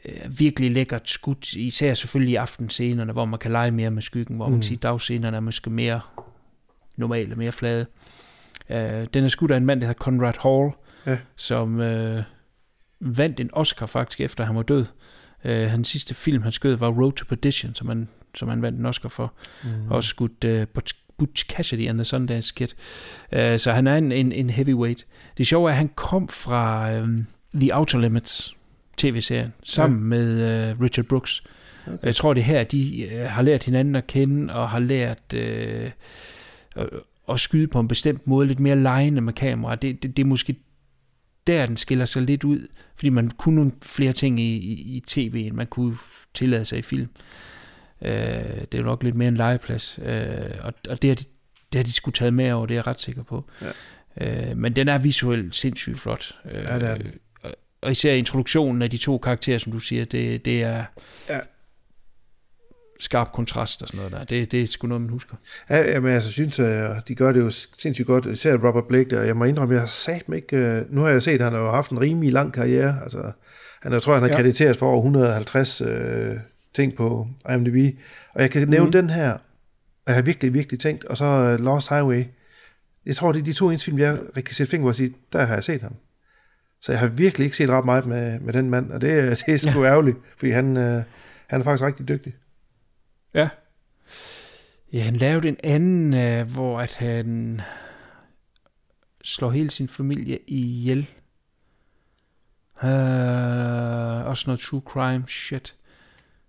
øh, virkelig lækkert skudt, især selvfølgelig i aftenscenerne, hvor man kan lege mere med skyggen, hvor man Mm. kan sige, at dagscenerne er måske mere normale, mere flade. Øh, den er skudt af en mand, der hedder Conrad Hall, Ja. som øh, vandt en Oscar faktisk, efter han var død. Øh, hans sidste film, han skød, var Road to Perdition, som han, som han vandt en Oscar for. Mm. Også skudt øh, Butch, Cassidy and the Sundance Kid. Øh, så han er en, en, en heavyweight. Det sjove er, at han kom fra øh, The Outer Limits tv-serien, sammen ja. med øh, Richard Brooks. Okay. Jeg tror, det er her, de øh, har lært hinanden at kende, og har lært øh, at skyde på en bestemt måde, lidt mere lejende med kamera. Det, det, det er måske der, den skiller sig lidt ud, fordi man kunne nogle flere ting i, i, i tv, end man kunne tillade sig i film. Øh, det er jo nok lidt mere en legeplads, øh, og, og det, har de, det har de skulle taget med over, det er jeg ret sikker på. Ja. Øh, men den er visuelt sindssygt flot. Øh, Ja, det er den. og- Og især introduktionen af de to karakterer, som du siger, det, det er Ja. Skarp kontrast og sådan noget der. Det, det er sgu noget, man husker. Ja, jamen, altså, jeg synes, at de gør det jo sindssygt godt, især Robert Blake der. Jeg må indrømme, jeg har sagt mig ikke... øh, Nu har jeg set, at han har jo haft en rimelig lang karriere. Altså, han er, jeg tror, han har Ja. krediteret for over 150 øh, ting på IMDb. Og jeg kan nævne Mhm. mm. den her jeg har virkelig, virkelig tænkt, og så uh, Lost Highway. Jeg tror, det er de to eneste film, jeg kan sætte fingre på og sige, der har jeg set ham. Så jeg har virkelig ikke set ret meget med, med den mand, og det, det er sgu ja. ærgerligt, fordi han, uh, han er faktisk rigtig dygtig. Ja. Ja, han lavede en anden, uh, hvor at han slår hele sin familie ihjel. Uh, også noget true crime shit.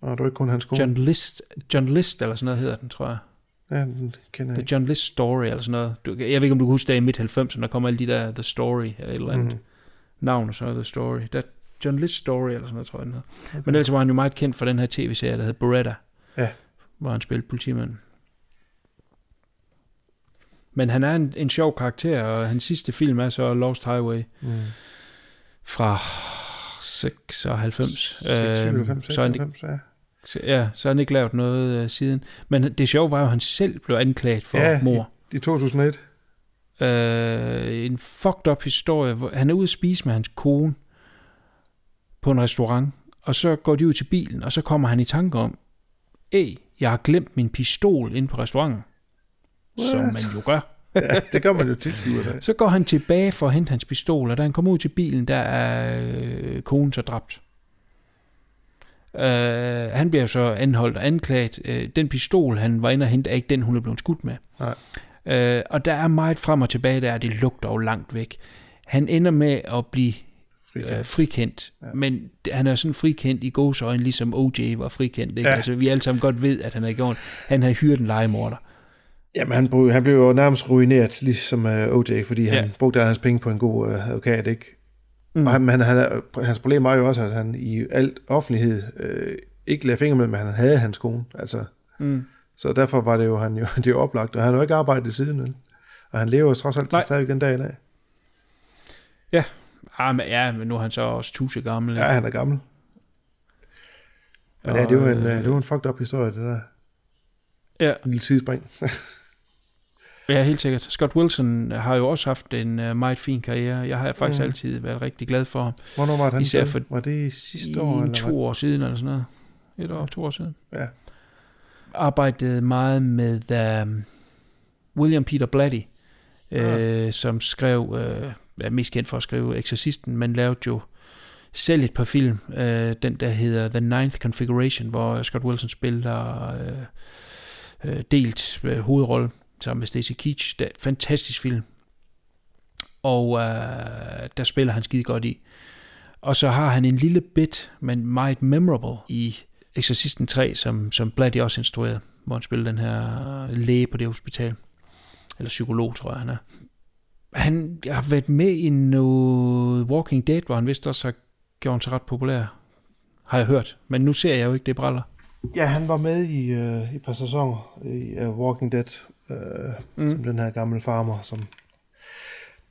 Og det er ikke kun hans kone. John List, John List eller sådan noget hedder den, tror jeg. Ja, den kender jeg The. John List Story eller sådan noget. Du, jeg ved ikke, om du kan huske det i midt-90'erne, der kommer alle de der The Story eller et eller andet Mhm. mm. navn og så The Story. Der, John List Story eller sådan noget, tror jeg den hedder. Okay. Men ellers var han jo meget kendt for den her tv-serie, der hed Beretta. Ja. Hvor han spillede politimanden. Men han er en, en sjov karakter, og hans sidste film er så Lost Highway Mm. fra 96. 96, så, er han, 96, ja. så- ja, så har han ikke lavet noget uh, siden. Men det sjove var jo, at han selv blev anklaget for ja, mor. I, i 2001. øh, en fucked up historie, hvor han er ude at spise med hans kone på en restaurant, og så går de ud til bilen, og så kommer han i tanke om, Ej, jeg har glemt min pistol inde på restauranten. What? Som man jo gør. Ja, det gør man jo tit i USA. Så går han tilbage for at hente hans pistol, og da han kommer ud til bilen, der er øh, konen så dræbt. Øh, han bliver så anholdt og anklaget. Øh, den pistol, han var inde og hente, er ikke den, hun er blevet skudt med. Nej. Øh, og der er meget frem og tilbage der, det lugter jo langt væk. Han ender med at blive frikendt, øh, frikendt ja. men han er sådan frikendt i gåsøjne, ligesom OJ var frikendt. Ikke? Ja. Altså, vi alle sammen godt ved, at han har gjort. Han har hyret en legemorder. Jamen, han, brug, han blev jo nærmest ruineret, ligesom uh, OJ, fordi han Ja. brugte hans penge på en god uh, advokat, ikke? Mm. Og han, han, han, hans problem var jo også, at han i alt offentlighed øh, ikke lagde fingre med, men han havde hans kone. Altså, Mm. så derfor var det jo, han jo, det jo oplagt, og han har jo ikke arbejdet siden, vel? Og han lever jo trods alt Nej. stadig den dag i dag. Ja. Ah, men, ja, men nu er han så også tusind gammel. Ja, han er gammel. Men Og, ja, det var en, øh, øh, det var en fucked up historie, det der Ja, lille tidsspring. ja, helt sikkert. Scott Wilson har jo også haft en uh, meget fin karriere. Jeg har faktisk Mm. altid været rigtig glad for ham. Hvornår var det, han Især for- Var det sidste år? Eller to år siden eller sådan noget. Et år, to år siden. Ja. Arbejdede meget med um, William Peter Blatty, øh, som skrev, øh, er mest kendt for at skrive Exorcisten, men lavede jo selv et par film. Øh, den der hedder The Ninth Configuration, hvor Scott Wilson spiller øh, øh delt øh, hovedrolle sammen med Stacy Keach. Det er fantastisk film. Og øh, der spiller han skide godt i. Og så har han en lille bit, men meget memorable i Exorcisten 3, som, som Blatty også instruerede, hvor han spiller den her øh, læge på det hospital. Eller psykolog, tror jeg, han er. Han har været med i noget Walking Dead, hvor han vist også har gjort sig ret populær. Har jeg hørt. Men nu ser jeg jo ikke det briller. Ja, han var med i øh, i et par sæsoner i uh, Walking Dead, øh, mm. som den her gamle farmer, som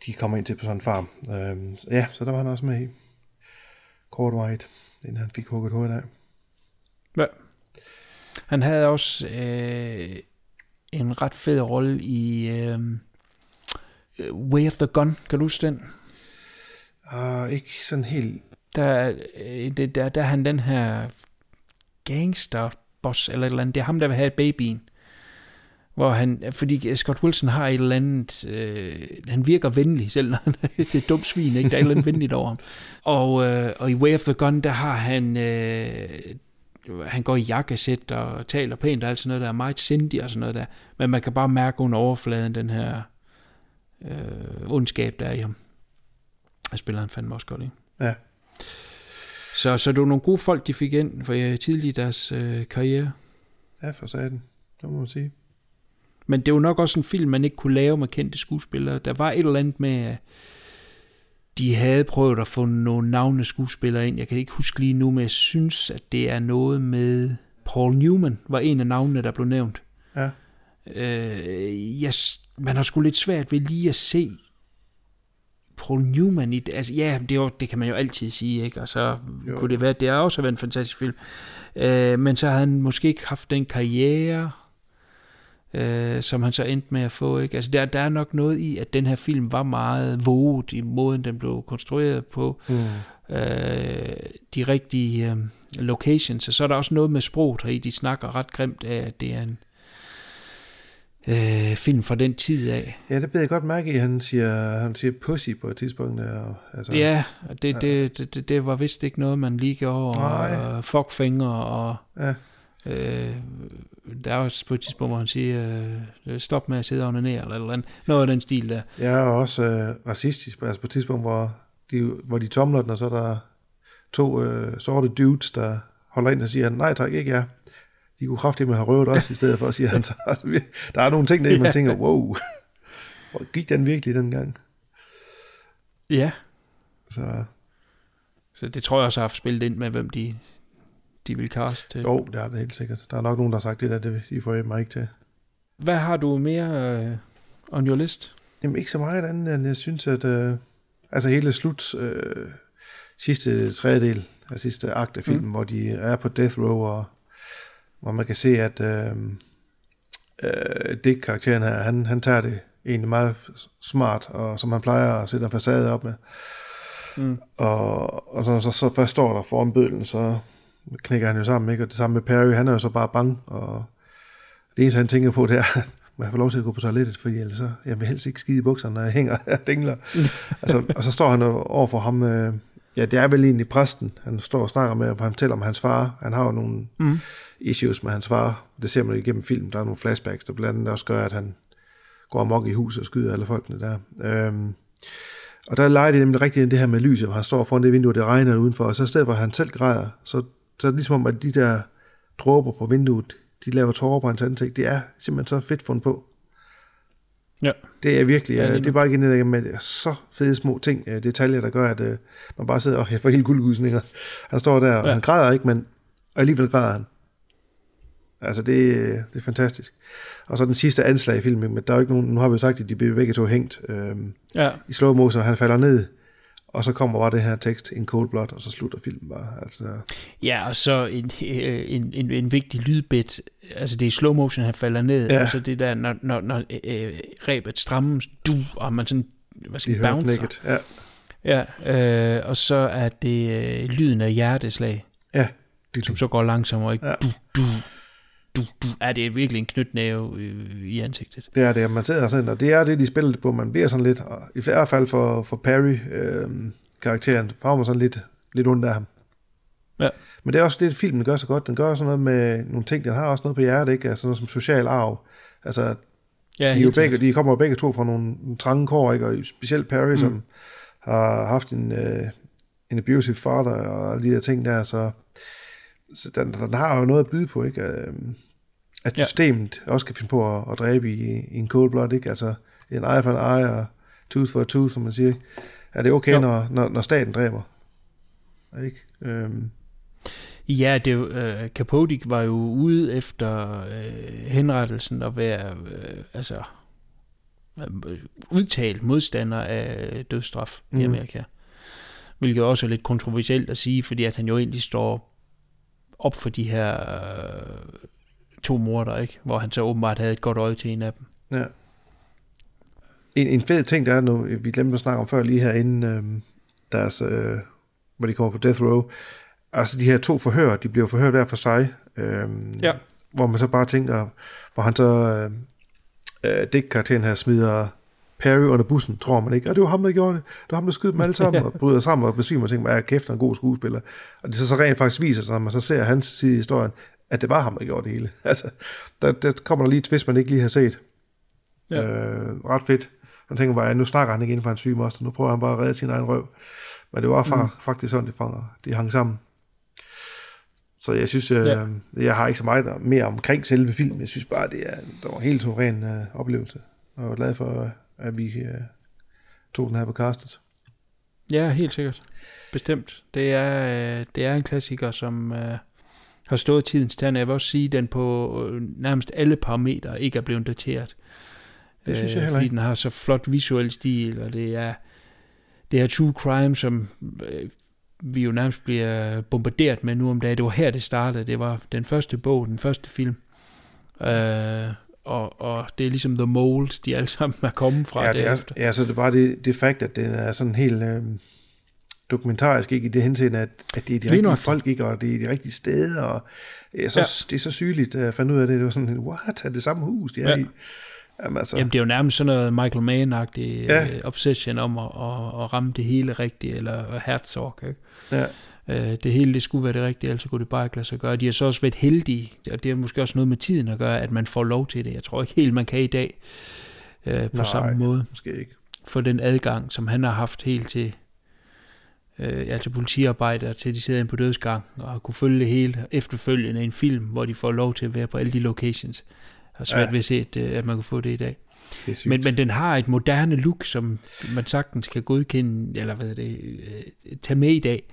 de kommer ind til på sådan en farm. Øh, så ja, så der var han også med i. Kortvarigt, inden han fik hugget hovedet af. Ja. Han havde også øh, en ret fed rolle i øh, Way of the Gun. Kan du huske den? Uh, ikke sådan helt... Der, øh, det, der, der er han den her gangster boss eller et eller andet. Det er ham, der vil have babyen. Hvor han, fordi Scott Wilson har et eller andet, øh, han virker venlig, selv når han er et dumt svin, ikke? Der er et eller andet venligt over ham. Og, øh, og i Way of the Gun, der har han, øh, han går i jakkesæt og taler pænt og alt sådan noget, der er meget sindig og sådan noget der. Men man kan bare mærke under overfladen den her øh, ondskab, der er i ham. Jeg spiller han fandme også godt, ikke? Ja. Så, så det var nogle gode folk, de fik ind for øh, tidligt i deres øh, karriere. Ja, for satan. Det må man sige. Men det var nok også en film, man ikke kunne lave med kendte skuespillere. Der var et eller andet med, at de havde prøvet at få nogle navne skuespillere ind. Jeg kan ikke huske lige nu, men jeg synes, at det er noget med... Paul Newman var en af navnene, der blev nævnt. Ja. Øh, jeg, man har sgu lidt svært ved lige at se Paul Newman i det. Altså, ja, det, jo, det kan man jo altid sige, ikke? Og så Jo. kunne det være, at det har også været en fantastisk film. Øh, men så havde han måske ikke haft den karriere, øh, som han så endte med at få, ikke? Altså, der, der er nok noget i, at den her film var meget våget i måden, den blev konstrueret på. Mm. Øh, de rigtige øh, locations, og så er der også noget med sproget heri. De snakker ret grimt af, at det er en øh, film fra den tid af. Ja, det blev jeg godt mærke i. Han siger, han siger pussy på et tidspunkt. Og, altså, Ja, det, det, det, det, det var vist ikke noget, man lige gjorde. Nej. Og fuckfinger og... Ja. Øh, der er også på et tidspunkt, hvor han siger, øh, stop med at sidde under ned, eller, eller andet. noget af den stil der. Jeg er også øh, racistisk, altså på et tidspunkt, hvor de, hvor de tomler den, og så er der to øh, sorte dudes, der holder ind og siger, nej tak, ikke jeg. De kunne kraftigt med have røvet os, i stedet for at sige, han så, altså, vi- der er nogle ting, der man Ja. tænker, wow, hvor gik den virkelig dengang? Ja, Så så det tror jeg også har haft spillet ind med, hvem de, de vil kaste jo, det er det helt sikkert. Der er nok nogen, der har sagt det der, det de får mig ikke til. Hvad har du mere øh, on your list? Jamen ikke så meget andet, end jeg synes, at øh, altså hele slut, øh, sidste tredjedel af sidste akt af filmen, mm. hvor de er på death row, og hvor man kan se, at øh, øh, Dick-karakteren her, han, han tager det egentlig meget smart, og som han plejer at sætte en facade op med. Mm. Og, og så, så, så først står der foran bødlen, så knækker han jo sammen, ikke? Og det samme med Perry, han er jo så bare bange, og det eneste, han tænker på, det er, må jeg få lov til at gå på toilettet, fordi ellers så, jeg vil helst ikke skide i bukserne, når jeg hænger og dingler. altså, og så står han over for ham, øh, ja, det er vel egentlig præsten, han står og snakker med, og han fortæller om hans far, han har jo nogle Mm. issues med hans far, det ser man igennem film, der er nogle flashbacks, der blandt andet også gør, at han går amok i huset og skyder alle folkene der. Øhm, og der leger det nemlig rigtigt det her med lyset, hvor han står foran det vindue, og det regner udenfor, og så i stedet for, at han selv græder, så, så er det ligesom om, at de der dråber på vinduet, de laver tårer på hans ansigt. Det er simpelthen så fedt fundet på. Ja. Det er virkelig, Ja, ja, lige det er bare igen det der med så fede små ting, øh, detaljer, der gør, at øh, man bare sidder og får helt guldgusninger. Han står der, og Ja. han græder ikke, men alligevel græder han. Altså, det, det er fantastisk. Og så den sidste anslag i filmen, men der er jo ikke nogen, nu har vi jo sagt, at de bliver begge to hængt øhm, Ja, i slow motion, og han falder ned, og så kommer bare det her tekst, in cold blood, og så slutter filmen bare. Altså, ja og så en, øh, en, en, en vigtig lydbit. Altså det er slow motion, han falder ned. Ja. Og så det der, når, når, når øh, rebet strammes, du, og man sådan, hvad skal man, bouncer. Ja, Ja, øh, og så er det øh, lyden af hjerteslag, ja. som så går langsommere, ikke? Ja. Du, du, du, du. Ja, det er virkelig en knytnæve øh, i ansigtet. Det er det, man sidder sådan, og det er det, de spiller det på. Man bliver sådan lidt, og i hvert fald for, for Perry, øh, karakteren, får man sådan lidt, lidt ondt af ham. Ja. Men det er også det, filmen gør så godt. Den gør sådan noget med nogle ting, den har også noget på hjertet, ikke? Altså noget som social arv. Altså, Ja, de, er jo begge, de kommer jo begge to fra nogle, nogle trange kår, ikke? Og specielt Perry, mm. som har haft en, øh, en abusive father og alle de der ting der, så, så den, den har jo noget at byde på, ikke? At Ja. systemet også kan finde på at, at dræbe i, i en cold blood, ikke? Altså en eye for en eye og tooth for a tooth, som man siger. Er det okay, Jo. når, når, når staten dræber? Ikke? Øhm, Ja, det øh, Capote var jo ude efter øh, henrettelsen og være øh, altså øh, udtalt modstander af dødsstraf mm. i. Amerika. Hvilket også er lidt kontroversielt at sige, fordi at han jo egentlig står op for de her øh, to morder, ikke? Hvor han så åbenbart havde et godt øje til en af dem. Ja. En, en fed ting, der er nu, vi glemte at snakke om før lige herinde, øhm, deres, øh, hvor de kommer på Death Row. Altså de her to forhør, de bliver forhørt hver for sig. Øhm, Ja. Hvor man så bare tænker, hvor han så, øh, øh, Dick-karakteren her smider Perry under bussen, tror man ikke. Og det var ham, der gjorde det. Det var ham, der skød dem alle sammen, og bryder sammen og besvimer og tænker, er kæft, han er en god skuespiller. Og det så, så rent faktisk viser sig, når man så ser hans side i historien, at det var ham, der gjorde det hele. Altså, der, der kommer der lige et twist, man ikke lige har set. Ja. Øh, ret fedt. Man tænker bare, at nu snakker han ikke inden for en syg moster, nu prøver han bare at redde sin egen røv. Men det var Mm. faktisk sådan, det fanger, de hang sammen. Så jeg synes, øh, Ja. jeg har ikke så meget mere omkring selve filmen. Jeg synes bare, det er det var en helt suveræn øh, oplevelse. Og jeg er glad for, at vi øh, tog den her på castet. Ja, helt sikkert. Bestemt. Det er, øh, det er en klassiker, som øh, har stået tidens tand. Jeg vil også sige, at den på øh, nærmest alle parametre ikke er blevet dateret. Det synes jeg heller Fordi ikke. den har så flot visuel stil, og det er, det er true crime, som øh, vi jo nærmest bliver bombarderet med nu om dagen. Det var her, det startede. Det var den første bog, den første film. Øh, og, og det er ligesom The Mold, de alle sammen er kommet fra ja, det er, ja, så det er bare det, det fakt, at den er sådan helt øh, dokumentarisk, ikke i det henseende, at, at det er de rigtige nøjagtigt. folk, ikke, og det er de rigtige steder, og det er så, Ja. ja. det er så sygeligt, at jeg fandt ud af det. Det var sådan, what, er det samme hus, de er Ja. ja. i? Jamen, altså, Jamen, det er jo nærmest sådan noget Michael Mann-agtig Ja. ja. obsession om at, at, at ramme det hele rigtigt, eller Herzog, ikke? ja, Øh, det hele, det skulle være det rigtige, ellers kunne det bare ikke lade sig gøre. De har så også været heldige, og det har måske også noget med tiden at gøre, at man får lov til det. Jeg tror ikke helt, man kan i dag øh, på Nej. samme måde. måske ikke. For den adgang, som han har haft helt til, øh, altså politiarbejder, til de sidder inde på dødsgang, og kunne følge det hele efterfølgende en film, hvor de får lov til at være på alle de locations. Jeg har svært Ja. ved at se, at, øh, at man kunne få det i dag. Det. Men, men den har et moderne look, som man sagtens kan godkende, eller hvad er det, øh, tage med i dag.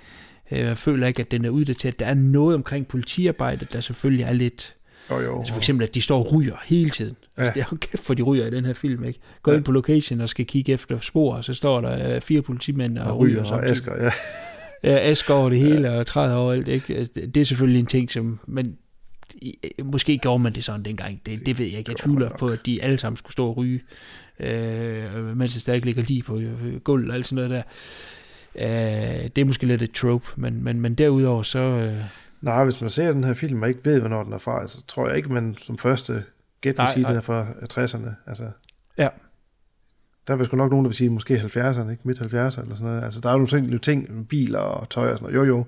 Øh, Jeg føler ikke, at den er uddateret. Der er noget omkring politiarbejdet, der selvfølgelig er lidt... Jo, jo. Altså for eksempel, at de står og ryger hele tiden. Altså, Ja. det er jo kæft, for de ryger i den her film, ikke? Går Ja. ind på location og skal kigge efter spor, og så står der øh, fire politimænd og, og ryger. ryger og. Asger, ja. Ja, ask over det hele og træder overalt. Ikke? Altså, det- er selvfølgelig en ting, som... Men i- måske gjorde man det sådan dengang. Det, det ved jeg ikke. Jeg tvivler på, at de alle sammen skulle stå og ryge, øh, mens der stadig ligger lige på øh, gulv og alt sådan noget der. Øh, det er måske lidt et trope, men, men, men derudover så... Øh, Nej, hvis man ser den her film og ikke ved, hvornår den er fra, så tror jeg ikke, man som første gæt vil sige, at den er fra 60'erne. Altså, Ja. Der er vel sgu nok nogen, der vil sige, måske 70'erne, ikke? Midt 70'erne eller sådan noget. Altså, der er jo nogle ting, nogle ting biler og tøj og sådan noget. Jo, jo.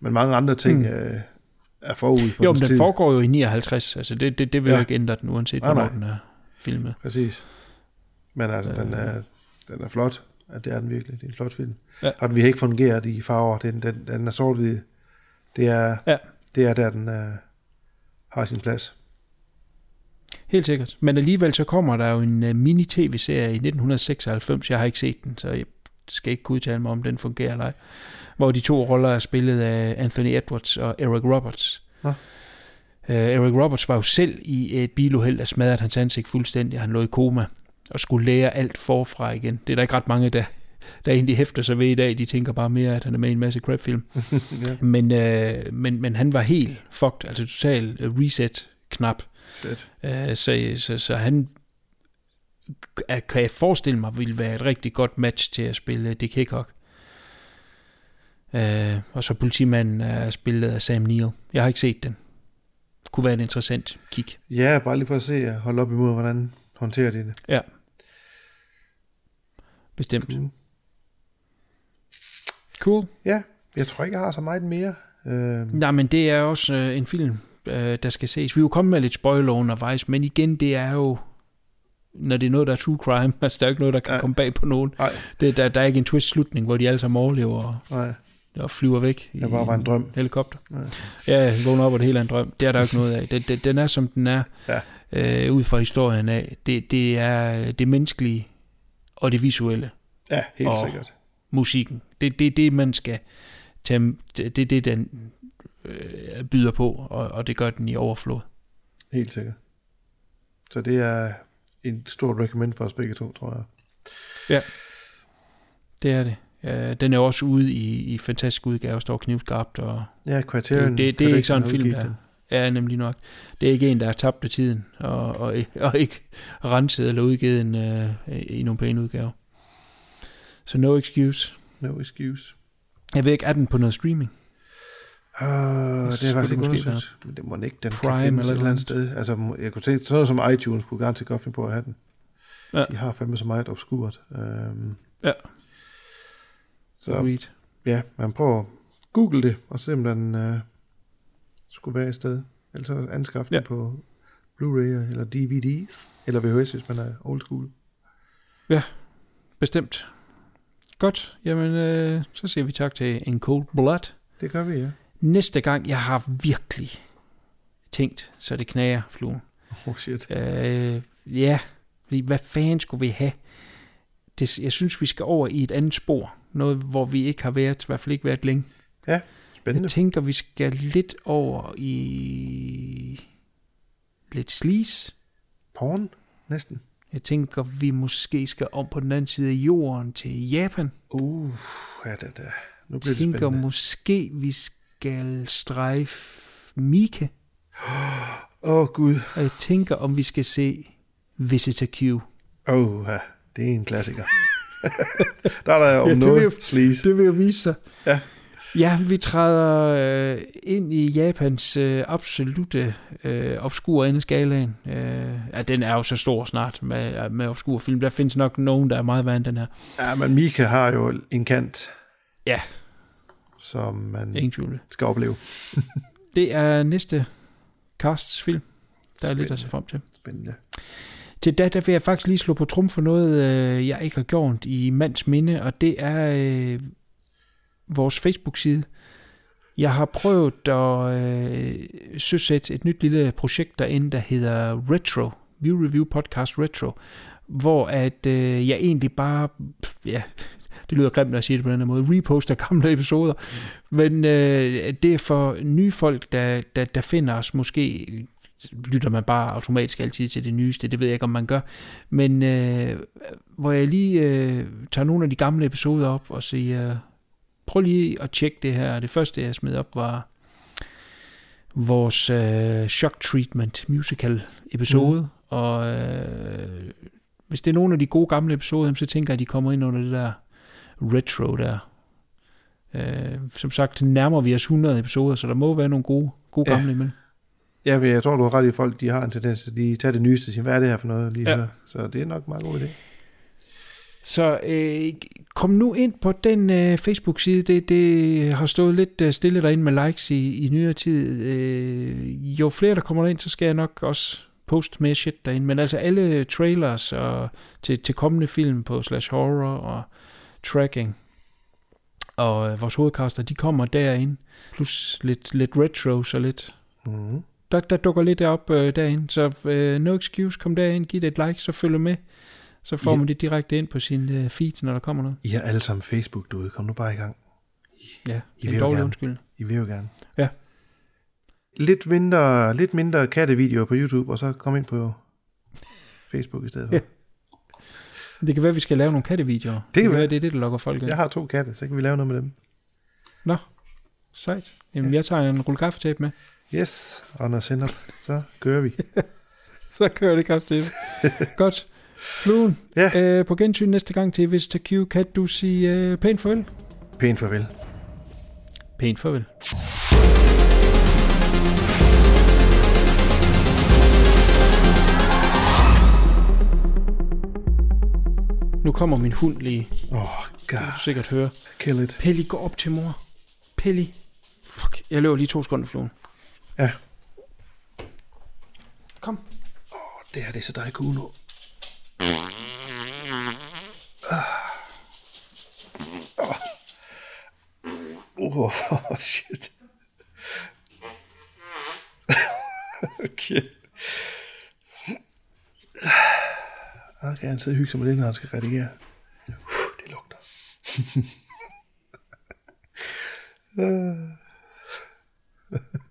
Men mange andre ting Mm. øh, er forud for jo, men den tid. foregår jo i 59, altså det, det, det vil Ja. jo ikke ændre den, uanset Nej, hvornår nej. den er filmet. Præcis. Men altså, den, Øh. er, den er flot. Ja, det er den virkelig. Det er en flot film. Ja. Og den vi har ikke fungeret i farver. Den, den, den er sort-hvid. Det er, Ja. det er der, den uh, har sin plads. Helt sikkert. Men alligevel så kommer der jo en uh, mini-tv-serie i 1996. Jeg har ikke set den, så jeg skal ikke kunne udtale mig om, den fungerer eller ej. Hvor de to roller er spillet af Anthony Edwards og Eric Roberts. Nå. Uh, Eric Roberts var jo selv i et biluheld, der smadrede hans ansigt fuldstændig. Han lå i koma og skulle lære alt forfra igen. Det er der ikke ret mange, der, der egentlig hæfter sig ved i dag. De tænker bare mere, at han er med i en masse crap-film. ja, Men, øh, men, men han var helt fucked, altså total øh, reset-knap. Øh, så, så, så han kan jeg forestille mig, ville være et rigtig godt match til at spille Dick Hickok. Øh, og så politimanden er spillet af Sam Neill. Jeg har ikke set den. Kunne være en interessant kig. Ja, bare lige for at se og holde op imod, hvordan håndterer de det. Ja. Bestemt. Cool. Cool. Ja, jeg tror ikke, jeg har så meget mere. Øh, Nej, men det er også øh, en film, øh, der skal ses. Vi er jo kommet med lidt spoiler undervejs, men igen, det er jo, når det er noget, der er true crime, altså der er ikke noget, der kan ja. komme bag på nogen. Nej. Det, der, der er ikke en twist-slutning, hvor de alle sammen overlever og, nej, og flyver væk det bare var en drøm. helikopter. Ja. Ja, ja vågner op, og det hele er en drøm. Det er der jo ikke noget af. Den, den, den er, som den er, Ja. øh, ud fra historien af. Det, det er det menneskelige og det visuelle. Ja, helt Og- sikkert. Musikken. Det er det, det, man skal tage, det, det er det, den øh, byder på, og, og det gør den i overflod. Helt sikkert. Så det er en stor recommend for os begge to, tror jeg. Det er det. Ja, den er også ude i, i fantastisk udgave, står knivskarpt, og Ja, Criterion. det, det, det er ikke sådan en film, der er nemlig nok. Det er ikke en, der har tabt af tiden, og, og, og ikke renset eller udgivet en, øh, i nogle pæne udgaver. Så no excuse. No excuse. Jeg ved ikke, er den på noget streaming? Uh, det er faktisk ikke undersøgt, men det må den ikke. Den Prime kan findes eller et eller andet sted. Altså, jeg kunne tænke, sådan noget som iTunes kunne garanteret godt finde på at have den. Ja. De har fandme så meget obskurt. Um, Ja. så Read. ja, man prøver at google det, og se om den uh, skulle være et sted. Ellers så anskaffe Ja. den på Blu-ray eller DVDs, eller VHS, hvis man er old school. Bestemt. Godt. Jamen, øh, så siger vi tak til en Cold Blood. Det gør vi, ja. Næste gang, jeg har virkelig tænkt, så det knager fluen. Oh shit. Øh, ja, fordi hvad fanden skulle vi have? Det, jeg synes, vi skal over i et andet spor. Noget, hvor vi ikke har været, i hvert fald ikke været længe. Spændende. Jeg tænker, vi skal lidt over i lidt sleaze. Porn, næsten. Jeg tænker, vi måske skal om på den anden side af jorden til Japan. Uh, ja, det, det. Nu bliver det tænker, spændende. måske vi skal strejfe Mika. Åh, oh, Gud. Og jeg tænker, om vi skal se Visitor Q. Åh, oh, ja. det er en klassiker. der er der om Ja, det noget vil- sleaze. Det vil jo vise sig. Ja. Ja, vi træder øh, ind i Japans øh, absolute øh, obskur ende af skalaen. Øh, ja, den er jo så stor snart med, med obskur film. Der findes nok nogen, der er meget værre end den her. Ja, men Mika har jo en kant, Ja, som man ingen tvivl. skal opleve. Det er næste casts film, der er lidt at se frem til. Spændende. Til da, der vil jeg faktisk lige slå på trum for noget, øh, jeg ikke har gjort i mands minde, og det er øh, vores Facebook-side. Jeg har prøvet at øh, søsætte et nyt lille projekt derinde, der hedder Retro, View Review Podcast Retro, hvor at øh, jeg egentlig bare, ja, det lyder grimt, jeg siger det på den her måde, reposter gamle episoder, men øh, det er for nye folk, der, der, der finder os. Måske lytter man bare automatisk altid til det nyeste, det ved jeg ikke, om man gør. Men øh, hvor jeg lige øh, tager nogle af de gamle episoder op og siger, prøv lige at tjekke det her. Det første, jeg smed op, var vores øh, Shock Treatment musical episode. Mm. Og øh, hvis det er nogle af de gode gamle episoder, så tænker jeg, at de kommer ind under det der retro der. Øh, som sagt, nærmer vi os 100 episoder, så der må være nogle gode, gode Ja. gamle imellem. Ja, jeg tror, du har ret i folk, de har en tendens til at lige tage det nyeste og sige, hvad er det her for noget lige Ja. ja. Så det er nok en meget god idé. Så øh, kom nu ind på den øh, Facebook-side. Det, det har stået lidt øh, stille derinde med likes i, i nyere tid. Øh, jo flere der kommer ind, så skal jeg nok også poste mere shit derinde. Men altså alle trailers og til, til kommende film på Slash Horror og Tracking og øh, vores hovedkaster, de kommer derinde. Plus lidt, lidt retros og lidt... Mm. Der, der dukker lidt op øh, derinde. Så øh, no excuse, kom derind, giv det et like, så følg med. Så får Ja. man det direkte ind på sin øh, feed, når der kommer noget. I har alle sammen Facebook, du Kom nu bare i gang. Ja, I det vil er dårlig undskyld. I vil jo gerne. Ja. Lidt mindre, lidt mindre kattevideoer på YouTube, og så kom ind på Facebook i stedet for. Ja. Det kan være, at vi skal lave nogle kattevideoer. kan være, det er det, der lokker folk ind. Jeg har to katte, så kan vi lave noget med dem. Nå, sejt. Jamen, jeg tager en rulle kaffetape med. Yes, og når sender, så kører vi. Så kører det kaffetape. Godt. Fluen, Ja. øh, på gensyn næste gang til Visitor Q, kan du sige øh, pænt farvel? Pænt farvel. Pænt farvel. Nu kommer min hund lige. Åh, oh, god. du sikkert høre. Kill it. Pelli, gå op til mor. Pelli. Fuck, jeg løber lige to sekunder, Fluen. Ja. Kom. Det her, det er så dig, Kuno. Oh, oh, shit. okay. Okay, han sidder og hygger sig med det, når han skal redigere. Uh, det lugter. uh.